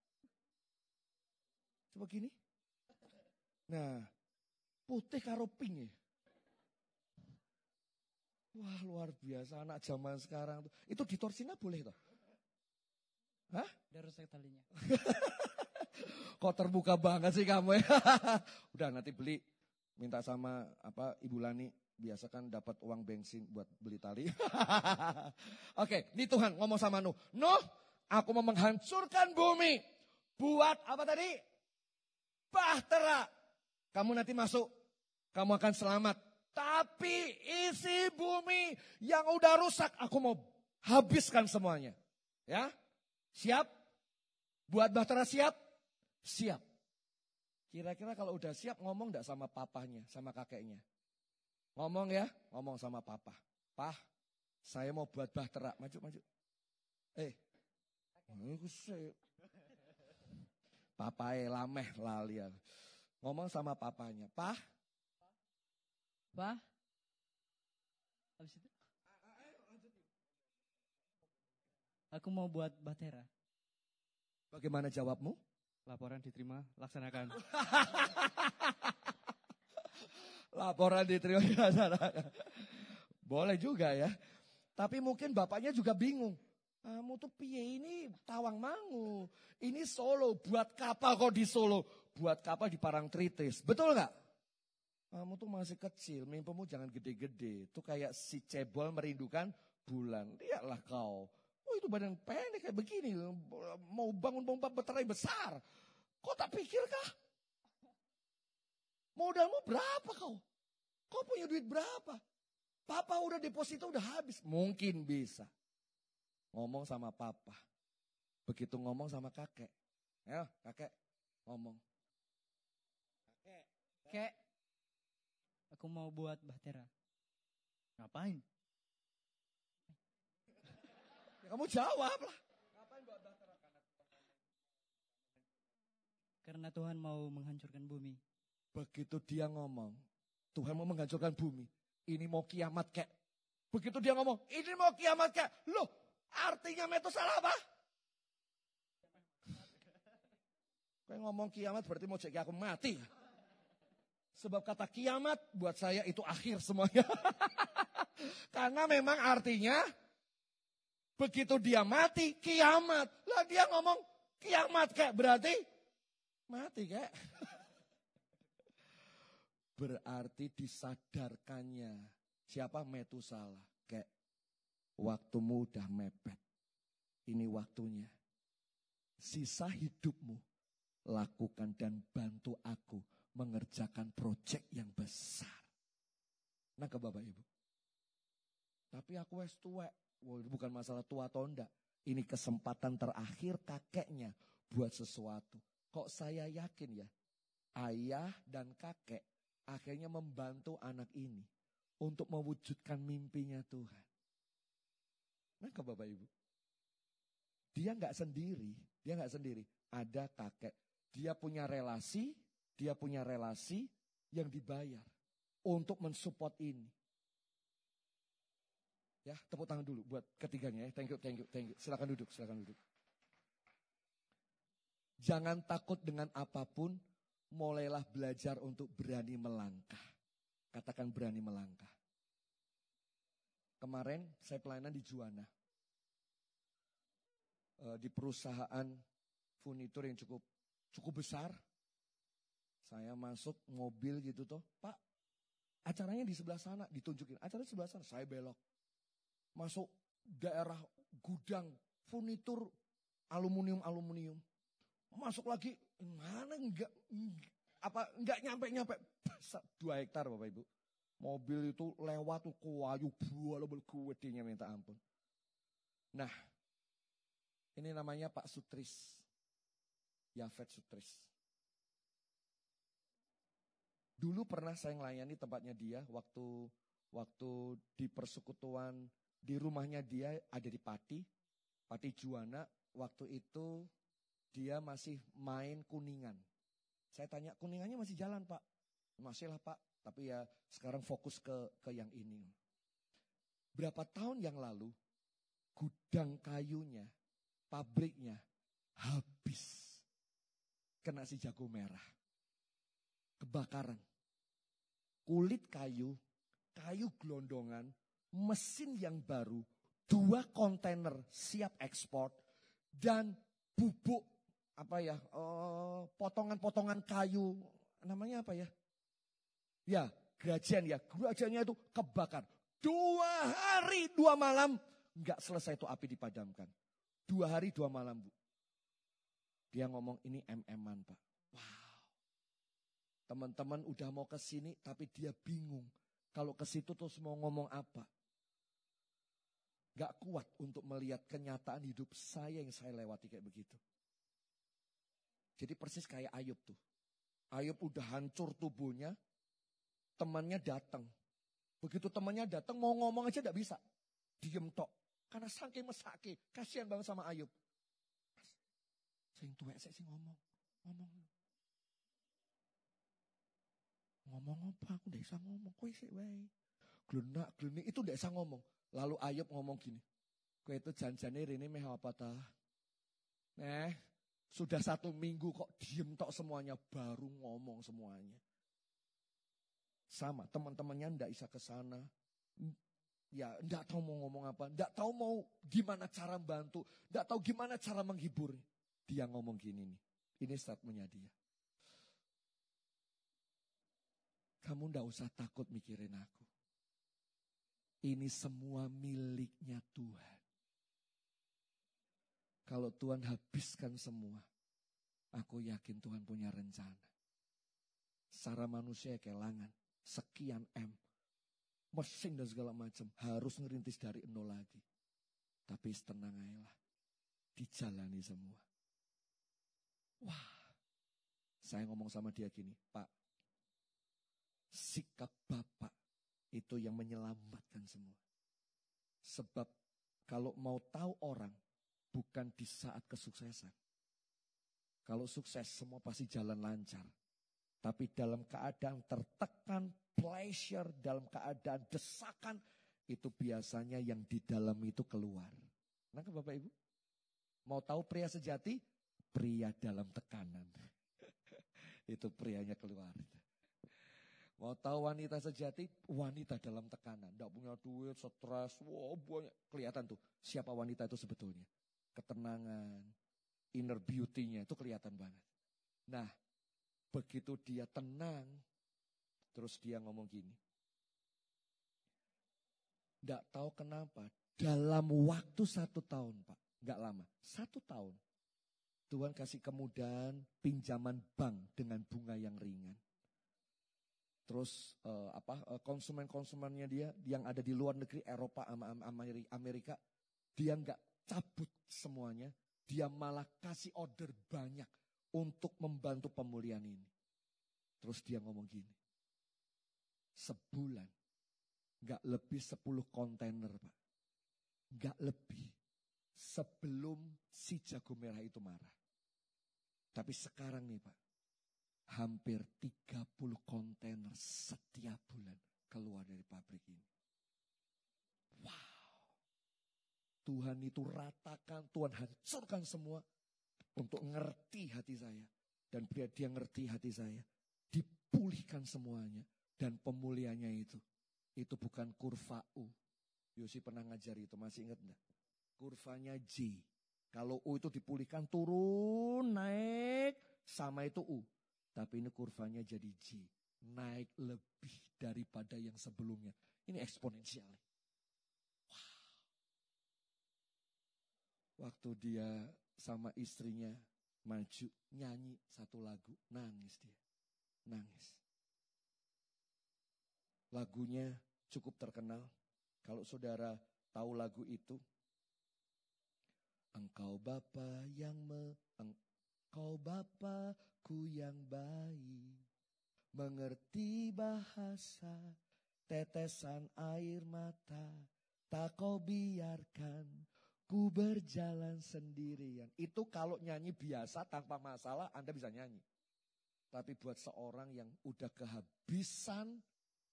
Coba gini. Nah, putih karo pink ya. Wah luar biasa anak zaman sekarang. Itu ditorsina boleh toh? Hah? Udah rusak talinya. Kok terbuka banget sih kamu ya? Udah nanti beli minta sama apa Ibu Lani biasa kan dapat uang bensin buat beli tali. Oke, ini Tuhan ngomong sama Nuh. Nuh, aku mau menghancurkan bumi. Buat apa tadi? Bahtera. Kamu nanti masuk, kamu akan selamat. Tapi isi bumi yang udah rusak, aku mau habiskan semuanya. Ya, siap? Buat Bahtera siap? Siap. Kira-kira kalau udah siap ngomong enggak sama papahnya, sama kakeknya? Ngomong ya, ngomong sama papa. Pah, saya mau buat bahtera. Maju, maju. Eh, sih. Papai lameh lali. Ngomong sama papanya. Pah, Apa? Habis itu? Aku mau buat batera. Bagaimana jawabmu? Laporan diterima, laksanakan. Laporan diterima dilaksanakan. Boleh juga ya. Tapi mungkin bapaknya juga bingung. Kamu tuh piye ini tawang mangu. Ini Solo. Buat kapal kok di Solo? Buat kapal di Parangtritis. Betul nggak? Kamu tuh masih kecil. Mimpimu jangan gede-gede. Itu kayak si cebol merindukan bulan. Lihatlah kau. Itu badan pendek kayak begini. Mau bangun pompa berterai besar. Kau tak pikirkah? Modalmu berapa kau? Kau punya duit berapa? Papa udah deposito udah habis. Mungkin bisa. Ngomong sama papa. Begitu ngomong sama kakek. Ya kakek ngomong. Kakek. Kakek. Aku mau buat batera. Ngapain? Ya, kamu jawab lah. Karena Tuhan mau menghancurkan bumi. Begitu dia ngomong, Tuhan mau menghancurkan bumi. Ini mau kiamat kek. Begitu dia ngomong, ini mau kiamat kek. Loh, artinya metu salah apa? Kayak ngomong kiamat berarti mau cek aku mati. Sebab kata kiamat buat saya itu akhir semuanya. Karena memang artinya begitu dia mati kiamat. Lah dia ngomong kiamat kayak berarti mati kayak. Berarti disadarkannya siapa Metusala kayak waktumu udah mepet. Ini waktunya. Sisa hidupmu lakukan dan bantu aku mengerjakan proyek yang besar. Nah ke Bapak Ibu. Tapi aku wes tua. Bukan masalah tua atau enggak. Ini kesempatan terakhir kakeknya buat sesuatu. Kok saya yakin ya, ayah dan kakek akhirnya membantu anak ini untuk mewujudkan mimpinya Tuhan. Ke Bapak Ibu. Dia nggak sendiri, dia nggak sendiri. Ada kakek, dia punya relasi, dia punya relasi yang dibayar untuk mensupport ini. Ya, tepuk tangan dulu buat ketiganya ya. Thank you, thank you, thank you. Silakan duduk, silakan duduk. Jangan takut dengan apa pun, mulailah belajar untuk berani melangkah. Katakan berani melangkah. Kemarin saya pelayanan di Juana. Eh, di perusahaan furnitur yang cukup cukup besar. Saya masuk mobil gitu toh, Pak, acaranya di sebelah sana, ditunjukin. Acaranya di sebelah sana, saya belok. Masuk daerah gudang furnitur aluminium-aluminium. Masuk lagi, mana enggak, apa enggak nyampe-nyampe. Dua hektar Bapak Ibu. Mobil itu lewat tuh kuayu buah kuwedinya minta ampun. Nah, ini namanya Pak Sutris. Yafet Sutris. Dulu pernah saya melayani tempatnya dia waktu waktu di persekutuan di rumahnya dia ada di Pati, Pati Juana. Waktu itu dia masih main kuningan. Saya tanya kuningannya masih jalan pak? Masih lah pak, tapi ya sekarang fokus ke ke yang ini. Berapa tahun yang lalu gudang kayunya, pabriknya habis kena si jago merah. Kebakaran. Kulit kayu, kayu gelondongan, mesin yang baru, dua kontainer siap ekspor, dan bubuk apa ya, potongan potongan-potongan kayu, namanya apa ya? Ya, gerajian ya, gerajiannya itu kebakar. Dua hari, dua malam, nggak selesai itu api dipadamkan. Dua hari, dua malam, Bu. Dia ngomong ini MM-an Pak. Wow. Teman-teman udah mau ke sini tapi dia bingung. Kalau ke situ terus mau ngomong apa. Gak kuat untuk melihat kenyataan hidup saya yang saya lewati kayak begitu. Jadi persis kayak Ayub tuh. Ayub udah hancur tubuhnya, temannya datang. Begitu temannya datang mau ngomong aja gak bisa. Diem tok. Karena saking mesake, kasihan banget sama Ayub. Sing tuwek sing ngomong. Ngomong. Ngomong apa? Aku ndak bisa ngomong. Kowe sik wae. Glenak, glenik itu ndak bisa ngomong. Lalu Ayub ngomong gini. Kue itu janjane ini meh apa ta? Eh, sudah satu minggu kok diem tok semuanya, baru ngomong semuanya. Sama, teman-temannya ndak bisa ke sana. Ya, ndak tahu mau ngomong apa, ndak tahu mau gimana cara bantu, ndak tahu gimana cara menghibur. Dia ngomong gini nih, ini statementnya dia. Kamu ndak usah takut mikirin aku. Ini semua miliknya Tuhan. Kalau Tuhan habiskan semua, aku yakin Tuhan punya rencana. Secara manusia kelangan, sekian M, mesin dan segala macam harus ngerintis dari nol lagi. Tapi tenang aja dijalani semua. Wah, saya ngomong sama dia gini, Pak, sikap Bapak itu yang menyelamatkan semua. Sebab kalau mau tahu orang bukan di saat kesuksesan. Kalau sukses semua pasti jalan lancar. Tapi dalam keadaan tertekan, pleasure, dalam keadaan desakan, itu biasanya yang di dalam itu keluar. Nah Bapak Ibu? Mau tahu pria sejati? Pria dalam tekanan. itu prianya keluar. Mau tahu wanita sejati, wanita dalam tekanan. Tidak punya duit, stres, wow banyak. Kelihatan tuh siapa wanita itu sebetulnya. Ketenangan, inner beauty-nya itu kelihatan banget. Nah, begitu dia tenang, terus dia ngomong gini. Tidak tahu kenapa, dalam waktu satu tahun Pak, nggak lama, satu tahun. Tuhan kasih kemudahan pinjaman bank dengan bunga yang ringan terus uh, apa uh, konsumen-konsumennya dia yang ada di luar negeri Eropa sama Amerika dia nggak cabut semuanya. Dia malah kasih order banyak untuk membantu pemulihan ini. Terus dia ngomong gini sebulan nggak lebih 10 kontainer pak. Nggak lebih sebelum si jago merah itu marah. Tapi sekarang nih pak hampir 30 kontainer setiap bulan keluar dari pabrik ini. Wow. Tuhan itu ratakan, Tuhan hancurkan semua untuk ngerti hati saya. Dan biar dia ngerti hati saya, dipulihkan semuanya. Dan pemulihannya itu, itu bukan kurva U. Yosi pernah ngajar itu, masih ingat enggak? Kurvanya J. Kalau U itu dipulihkan turun, naik, sama itu U. Tapi ini kurvanya jadi J. Naik lebih daripada yang sebelumnya. Ini eksponensial. Wow. Waktu dia sama istrinya maju nyanyi satu lagu. Nangis dia. Nangis. Lagunya cukup terkenal. Kalau saudara tahu lagu itu. Engkau Bapa yang me, Kau Bapakku yang baik, mengerti bahasa, tetesan air mata, tak kau biarkan ku berjalan sendirian. Itu kalau nyanyi biasa tanpa masalah Anda bisa nyanyi. Tapi buat seorang yang udah kehabisan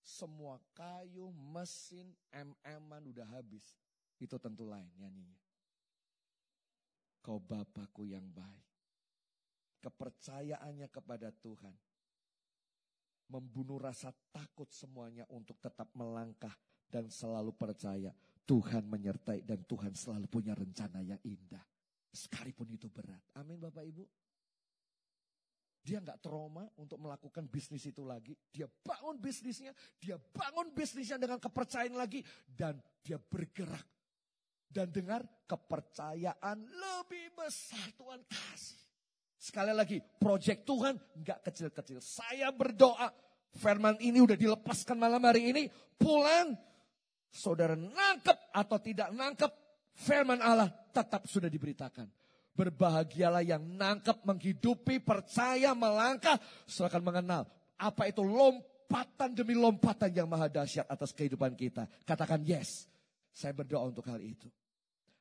semua kayu, mesin, mm-an udah habis. Itu tentu lain nyanyinya. Kau Bapakku yang baik kepercayaannya kepada Tuhan. Membunuh rasa takut semuanya untuk tetap melangkah dan selalu percaya Tuhan menyertai dan Tuhan selalu punya rencana yang indah. Sekalipun itu berat. Amin Bapak Ibu. Dia nggak trauma untuk melakukan bisnis itu lagi. Dia bangun bisnisnya, dia bangun bisnisnya dengan kepercayaan lagi. Dan dia bergerak. Dan dengar kepercayaan lebih besar Tuhan kasih. Sekali lagi, proyek Tuhan nggak kecil-kecil. Saya berdoa, firman ini udah dilepaskan malam hari ini, pulang, saudara nangkep atau tidak nangkep, firman Allah tetap sudah diberitakan. Berbahagialah yang nangkep, menghidupi, percaya, melangkah, akan mengenal apa itu lompatan demi lompatan yang maha dahsyat atas kehidupan kita. Katakan yes, saya berdoa untuk hal itu.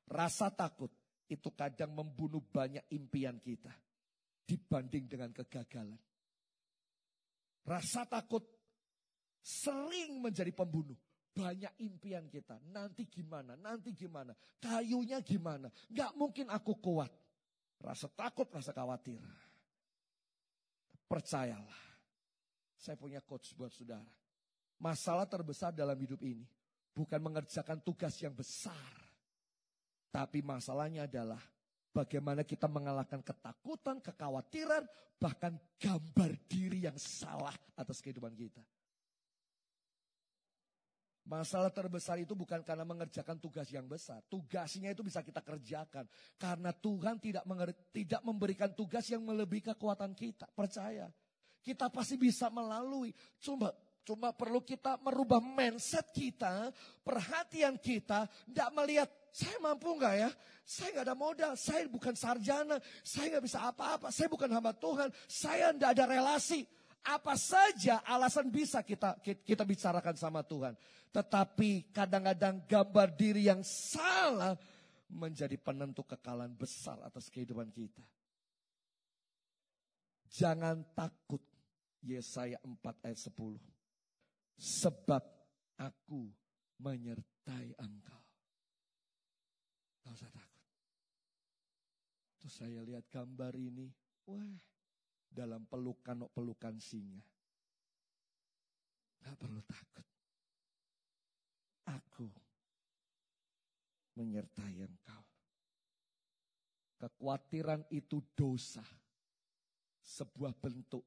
Rasa takut itu kadang membunuh banyak impian kita dibanding dengan kegagalan. Rasa takut sering menjadi pembunuh. banyak impian kita. Nanti gimana, nanti gimana, kayunya gimana. Gak mungkin aku kuat. Rasa takut, rasa khawatir. Percayalah, saya punya coach buat saudara. Masalah terbesar dalam hidup ini bukan mengerjakan tugas yang besar. Tapi masalahnya adalah bagaimana kita mengalahkan ketakutan, kekhawatiran, bahkan gambar diri yang salah atas kehidupan kita. Masalah terbesar itu bukan karena mengerjakan tugas yang besar. Tugasnya itu bisa kita kerjakan. Karena Tuhan tidak, tidak memberikan tugas yang melebihi kekuatan kita. Percaya. Kita pasti bisa melalui. Cuma Cuma perlu kita merubah mindset kita, perhatian kita, tidak melihat saya mampu nggak ya? Saya nggak ada modal, saya bukan sarjana, saya nggak bisa apa-apa, saya bukan hamba Tuhan, saya tidak ada relasi. Apa saja alasan bisa kita kita bicarakan sama Tuhan. Tetapi kadang-kadang gambar diri yang salah menjadi penentu kekalahan besar atas kehidupan kita. Jangan takut. Yesaya 4 ayat 10. Sebab aku menyertai engkau. Gak usah takut. Terus saya lihat gambar ini. Wah, dalam pelukan-pelukan singa. Gak perlu takut. Aku menyertai engkau. Kekhawatiran itu dosa. Sebuah bentuk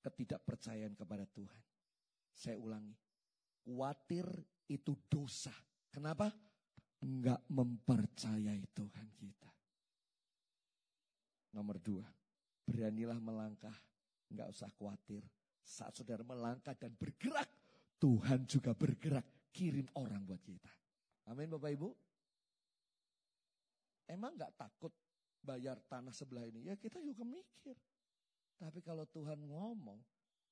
ketidakpercayaan kepada Tuhan. Saya ulangi. Khawatir itu dosa. Kenapa? Enggak mempercayai Tuhan kita. Nomor dua, beranilah melangkah. Enggak usah khawatir. Saat saudara melangkah dan bergerak, Tuhan juga bergerak. Kirim orang buat kita. Amin Bapak Ibu. Emang enggak takut bayar tanah sebelah ini? Ya kita juga mikir. Tapi kalau Tuhan ngomong,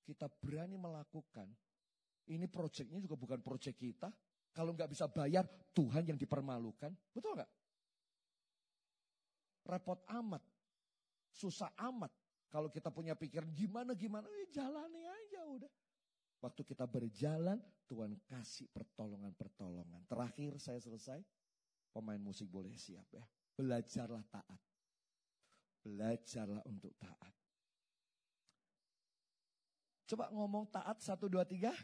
kita berani melakukan. Ini proyeknya juga bukan proyek kita. Kalau nggak bisa bayar, Tuhan yang dipermalukan. Betul nggak? Repot amat. Susah amat. Kalau kita punya pikiran gimana-gimana, eh, jalani aja udah. Waktu kita berjalan, Tuhan kasih pertolongan-pertolongan. Terakhir saya selesai, pemain musik boleh siap ya. Belajarlah taat. Belajarlah untuk taat. Coba ngomong taat satu dua tiga.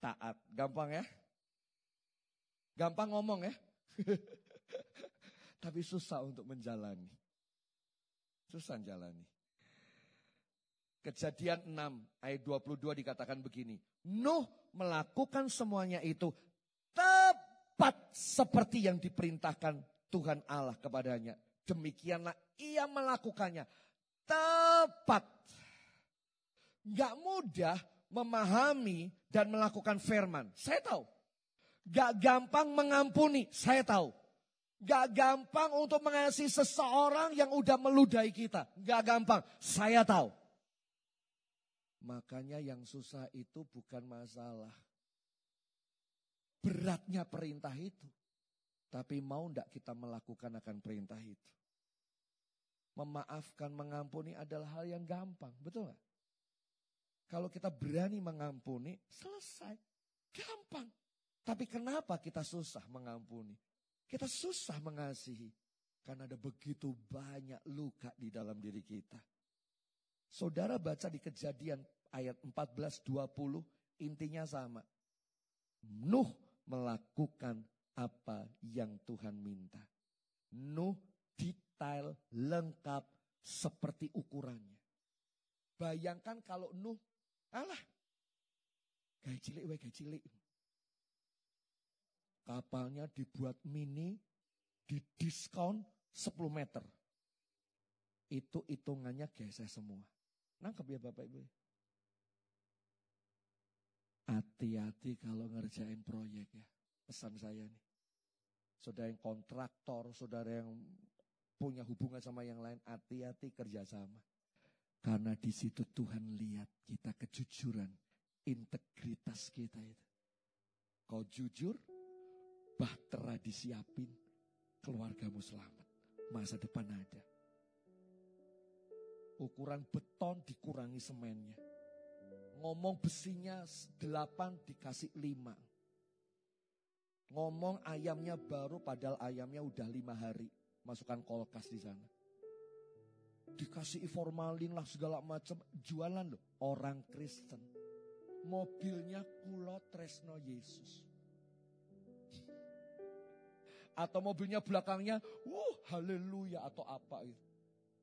Taat, gampang ya? Gampang ngomong ya? Tapi susah untuk menjalani. Susah menjalani. Kejadian 6 ayat 22 dikatakan begini. Nuh melakukan semuanya itu tepat seperti yang diperintahkan Tuhan Allah kepadanya. Demikianlah ia melakukannya. Tepat Gak mudah memahami dan melakukan firman. Saya tahu. Gak gampang mengampuni. Saya tahu. Gak gampang untuk mengasihi seseorang yang udah meludahi kita. Gak gampang. Saya tahu. Makanya yang susah itu bukan masalah. Beratnya perintah itu. Tapi mau ndak kita melakukan akan perintah itu. Memaafkan, mengampuni adalah hal yang gampang. Betul gak? Kalau kita berani mengampuni, selesai. Gampang. Tapi kenapa kita susah mengampuni? Kita susah mengasihi. Karena ada begitu banyak luka di dalam diri kita. Saudara baca di kejadian ayat 14-20, intinya sama. Nuh melakukan apa yang Tuhan minta. Nuh detail lengkap seperti ukurannya. Bayangkan kalau Nuh Alah. Gaji cilik cilik. Kapalnya dibuat mini, di diskon 10 meter. Itu hitungannya geser semua. Nangkep ya Bapak Ibu. Hati-hati kalau ngerjain proyek ya. Pesan saya nih. Saudara yang kontraktor, saudara yang punya hubungan sama yang lain, hati-hati kerjasama. Karena di situ Tuhan lihat kita kejujuran, integritas kita itu. Kau jujur, bahtera disiapin, keluargamu selamat. Masa depan ada. Ukuran beton dikurangi semennya. Ngomong besinya delapan dikasih lima. Ngomong ayamnya baru padahal ayamnya udah lima hari. Masukkan kolkas di sana. Dikasih formalin lah segala macam. Jualan loh. Orang Kristen. Mobilnya kulo tresno Yesus. Atau mobilnya belakangnya, uh haleluya atau apa itu.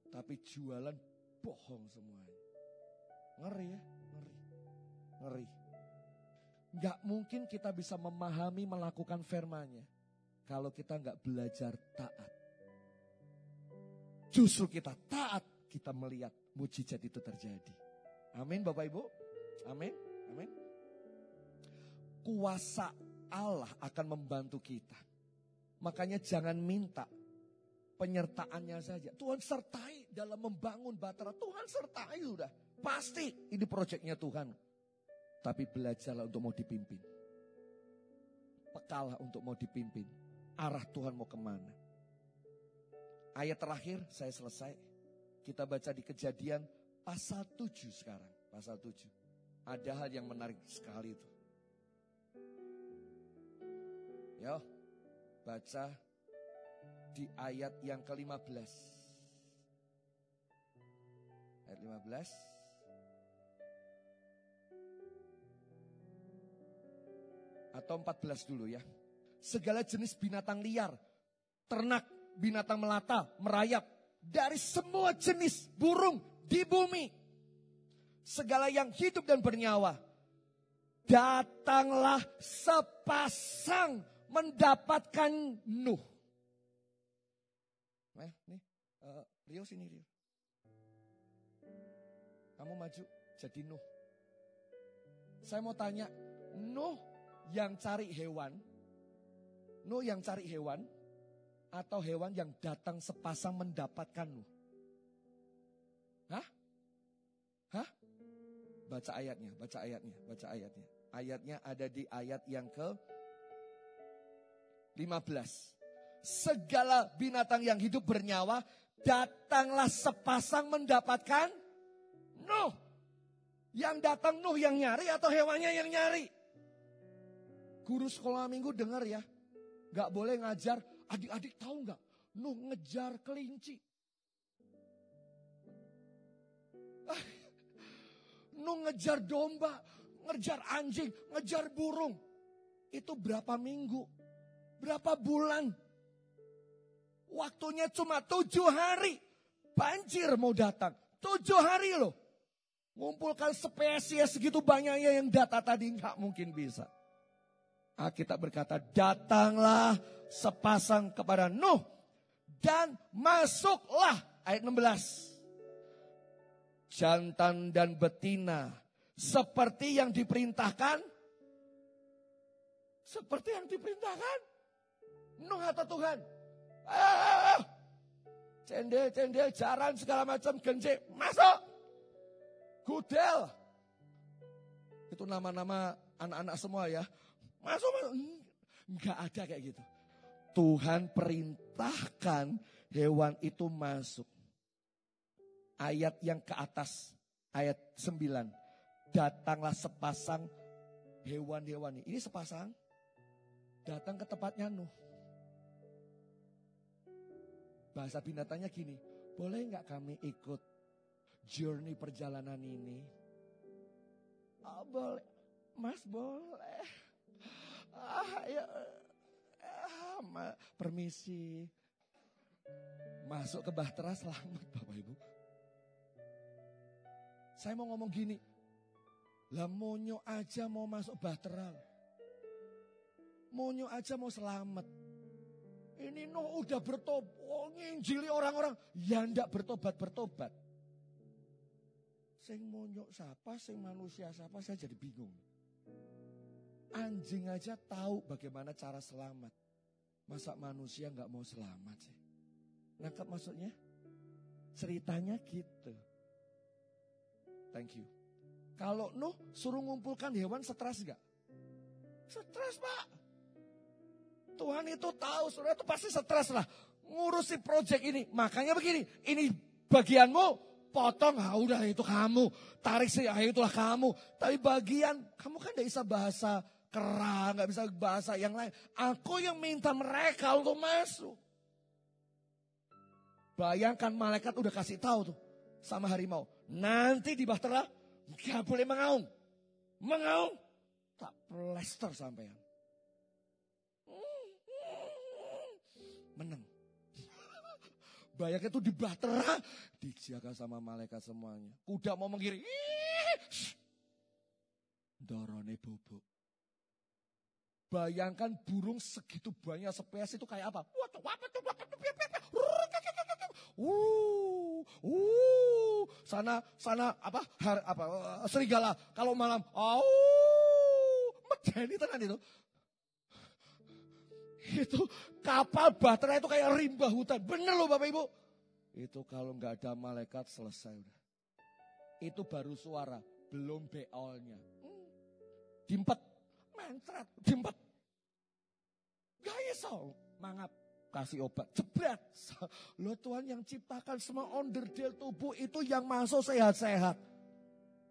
Tapi jualan bohong semuanya. Ngeri ya, ngeri. Ngeri. Gak mungkin kita bisa memahami melakukan firmannya. Kalau kita gak belajar taat. Justru kita taat, kita melihat mujizat itu terjadi. Amin Bapak Ibu. Amin. Amin. Kuasa Allah akan membantu kita. Makanya jangan minta penyertaannya saja. Tuhan sertai dalam membangun Batara. Tuhan sertai sudah. Pasti ini proyeknya Tuhan. Tapi belajarlah untuk mau dipimpin. Pekalah untuk mau dipimpin. Arah Tuhan mau ke mana. Ayat terakhir saya selesai. Kita baca di kejadian pasal 7 sekarang. Pasal 7. Ada hal yang menarik sekali itu. Yo, baca di ayat yang ke-15. Ayat 15. Atau 14 dulu ya. Segala jenis binatang liar, ternak, binatang melata, merayap, dari semua jenis burung di bumi. Segala yang hidup dan bernyawa. Datanglah sepasang mendapatkan Nuh. Eh, nih, uh, Rio sini Rio. Kamu maju jadi Nuh. Saya mau tanya, Nuh yang cari hewan, Nuh yang cari hewan, atau hewan yang datang sepasang mendapatkan Nuh? Hah? Hah? Baca ayatnya, baca ayatnya, baca ayatnya. Ayatnya ada di ayat yang ke 15. Segala binatang yang hidup bernyawa datanglah sepasang mendapatkan Nuh. Yang datang Nuh yang nyari atau hewannya yang nyari? Guru sekolah minggu dengar ya. Gak boleh ngajar. Adik-adik tahu gak? Nuh ngejar kelinci. Ah, Nuh ngejar domba. Ngejar anjing. Ngejar burung. Itu berapa minggu? Berapa bulan? Waktunya cuma tujuh hari. Banjir mau datang. Tujuh hari loh. Ngumpulkan spesies segitu banyaknya yang data tadi nggak mungkin bisa. Alkitab berkata, datanglah sepasang kepada Nuh dan masuklah ayat 16. Jantan dan betina seperti yang diperintahkan. Seperti yang diperintahkan. Nuh atau Tuhan. Ah, cendel, cendel, jaran segala macam genjik. Masuk. Gudel. Itu nama-nama anak-anak semua ya. Masuk, masuk. Enggak ada kayak gitu. Tuhan perintahkan hewan itu masuk. Ayat yang ke atas, ayat 9. Datanglah sepasang hewan-hewan ini. Ini sepasang datang ke tempatnya Nuh. Bahasa binatangnya gini, boleh nggak kami ikut journey perjalanan ini? Oh, boleh, Mas boleh. Ah, ya, ah, ma, permisi. Masuk ke Bahtera selamat Bapak Ibu. Saya mau ngomong gini, lah monyo aja mau masuk Bahtera. Monyo aja mau selamat. Ini Nuh udah bertobat, oh, nginjili orang-orang. Ya ndak bertobat-bertobat. Sing monyo siapa, sing manusia siapa, saya jadi bingung. Anjing aja tahu bagaimana cara selamat. Masa manusia nggak mau selamat sih? Nangkap maksudnya? Ceritanya gitu. Thank you. Kalau Nuh suruh ngumpulkan hewan stres nggak? Stres pak. Tuhan itu tahu, saudara itu pasti stres lah. Ngurusi proyek ini. Makanya begini, ini bagianmu, potong, ah udah itu kamu. Tarik sih, ah itulah kamu. Tapi bagian, kamu kan tidak bisa bahasa kerah, nggak bisa bahasa yang lain. Aku yang minta mereka untuk masuk. Bayangkan malaikat udah kasih tahu tuh sama harimau. Nanti di Bahtera nggak boleh mengaung. Mengaung tak plester sampean. Menang. Bayangkan tuh di Bahtera dijaga sama malaikat semuanya. Kuda mau mengiring. Dorone bubuk. Bayangkan burung segitu banyak spesies itu kayak apa? Uh, uh, sana sana apa har, apa serigala kalau malam, oh, medeni tenan itu. Itu kapal baterai itu kayak rimba hutan. Bener loh Bapak Ibu. Itu kalau nggak ada malaikat selesai udah. Itu baru suara, belum beolnya. Dimpet, mencret, dimpet. Gak iso, mangap kasih obat, jebret. Lo Tuhan yang ciptakan semua onderdil tubuh itu yang masuk sehat-sehat.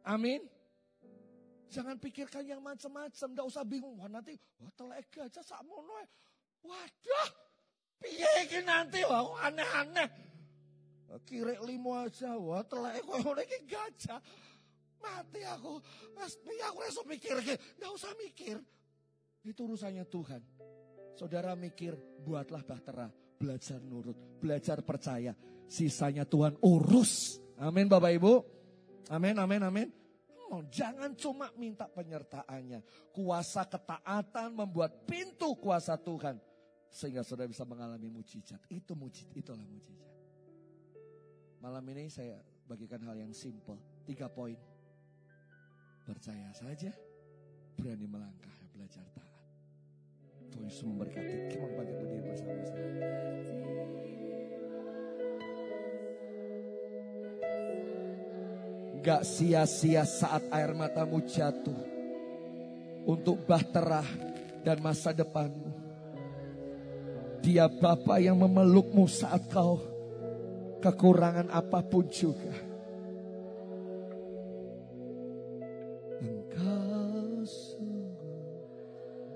Amin. Jangan pikirkan yang macam-macam, ndak usah bingung. Wah nanti, wah telek gajah sakmono Waduh, piye nanti wah aneh-aneh. Kirek limo aja, wah telek koyo ngene gajah. Mati aku. Mas, aku iso mikir, ndak usah mikir. Itu urusannya Tuhan. Saudara mikir, buatlah bahtera, belajar nurut, belajar percaya. Sisanya Tuhan urus. Amin Bapak Ibu. Amin, amin, amin. Oh, jangan cuma minta penyertaannya. Kuasa ketaatan membuat pintu kuasa Tuhan. Sehingga saudara bisa mengalami mujizat. Itu mujizat, itulah mujizat. Malam ini saya bagikan hal yang simple. Tiga poin. Percaya saja, berani melangkah, belajar taat. Tuhan Yesus memberkati. Kita bangkit berdiri bersama-sama. Gak sia-sia saat air matamu jatuh. Untuk bahtera dan masa depanmu. Dia Bapa yang memelukmu saat kau kekurangan apa pun juga.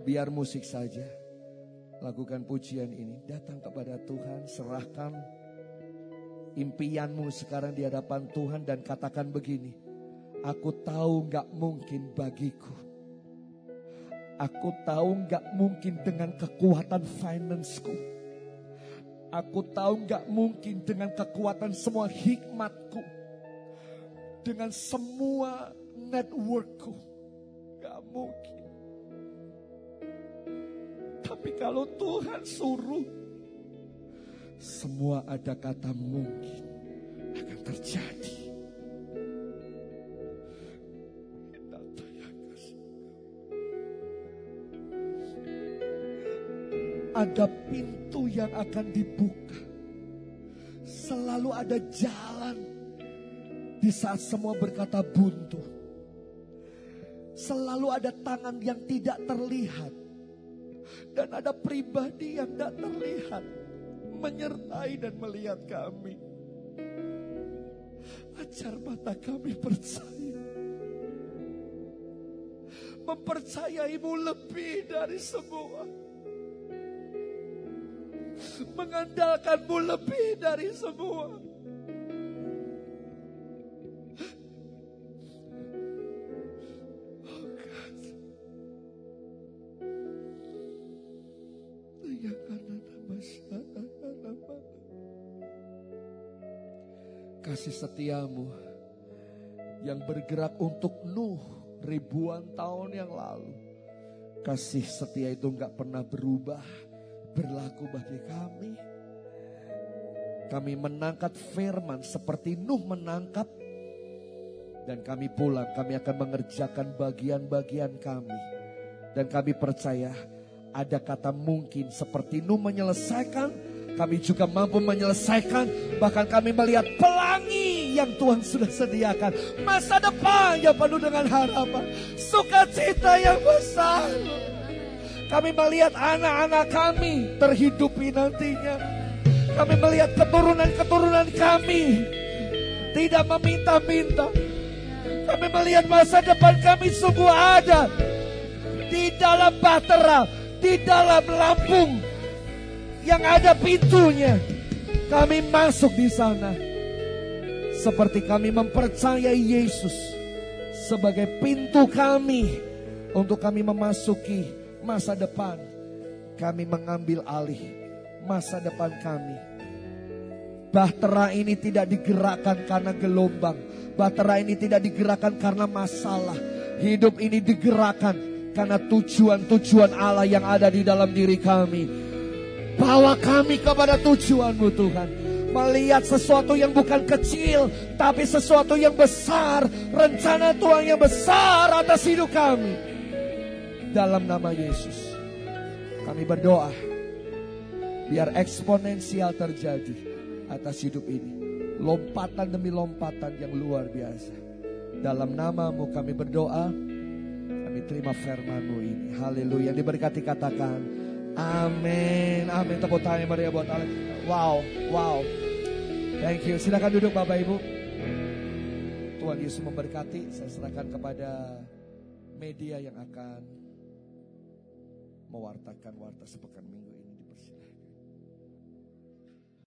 Biar musik saja. Lakukan pujian ini. Datang kepada Tuhan. Serahkan impianmu sekarang di hadapan Tuhan. Dan katakan begini. Aku tahu gak mungkin bagiku. Aku tahu gak mungkin dengan kekuatan financeku. Aku tahu gak mungkin dengan kekuatan semua hikmatku. Dengan semua networkku. Gak mungkin. Tapi kalau Tuhan suruh, semua ada kata mungkin akan terjadi. Ada pintu yang akan dibuka. Selalu ada jalan di saat semua berkata buntu. Selalu ada tangan yang tidak terlihat dan ada pribadi yang tidak terlihat menyertai dan melihat kami. Ajar mata kami percaya. Mempercayaimu lebih dari semua. Mengandalkanmu lebih dari semua. kasih setiamu yang bergerak untuk Nuh ribuan tahun yang lalu. Kasih setia itu nggak pernah berubah, berlaku bagi kami. Kami menangkap firman seperti Nuh menangkap dan kami pulang, kami akan mengerjakan bagian-bagian kami. Dan kami percaya ada kata mungkin seperti Nuh menyelesaikan kami juga mampu menyelesaikan, bahkan kami melihat pelangi yang Tuhan sudah sediakan. Masa depan yang penuh dengan harapan, sukacita yang besar. Kami melihat anak-anak kami terhidupi nantinya. Kami melihat keturunan-keturunan kami tidak meminta-minta. Kami melihat masa depan kami sungguh ada. di dalam bahtera, di dalam Lampung yang ada pintunya. Kami masuk di sana. Seperti kami mempercayai Yesus sebagai pintu kami untuk kami memasuki masa depan. Kami mengambil alih masa depan kami. Bahtera ini tidak digerakkan karena gelombang. Bahtera ini tidak digerakkan karena masalah. Hidup ini digerakkan karena tujuan-tujuan Allah yang ada di dalam diri kami. Bawa kami kepada tujuanmu Tuhan. Melihat sesuatu yang bukan kecil, tapi sesuatu yang besar. Rencana Tuhan yang besar atas hidup kami. Dalam nama Yesus. Kami berdoa. Biar eksponensial terjadi atas hidup ini. Lompatan demi lompatan yang luar biasa. Dalam namamu kami berdoa. Kami terima firmanmu ini. Haleluya. Diberkati katakan. Amin. Amin. Tepuk tangan Maria buat Allah. Wow. Wow. Thank you. Silakan duduk Bapak Ibu. Tuhan Yesus memberkati. Saya serahkan kepada media yang akan mewartakan warta sepekan.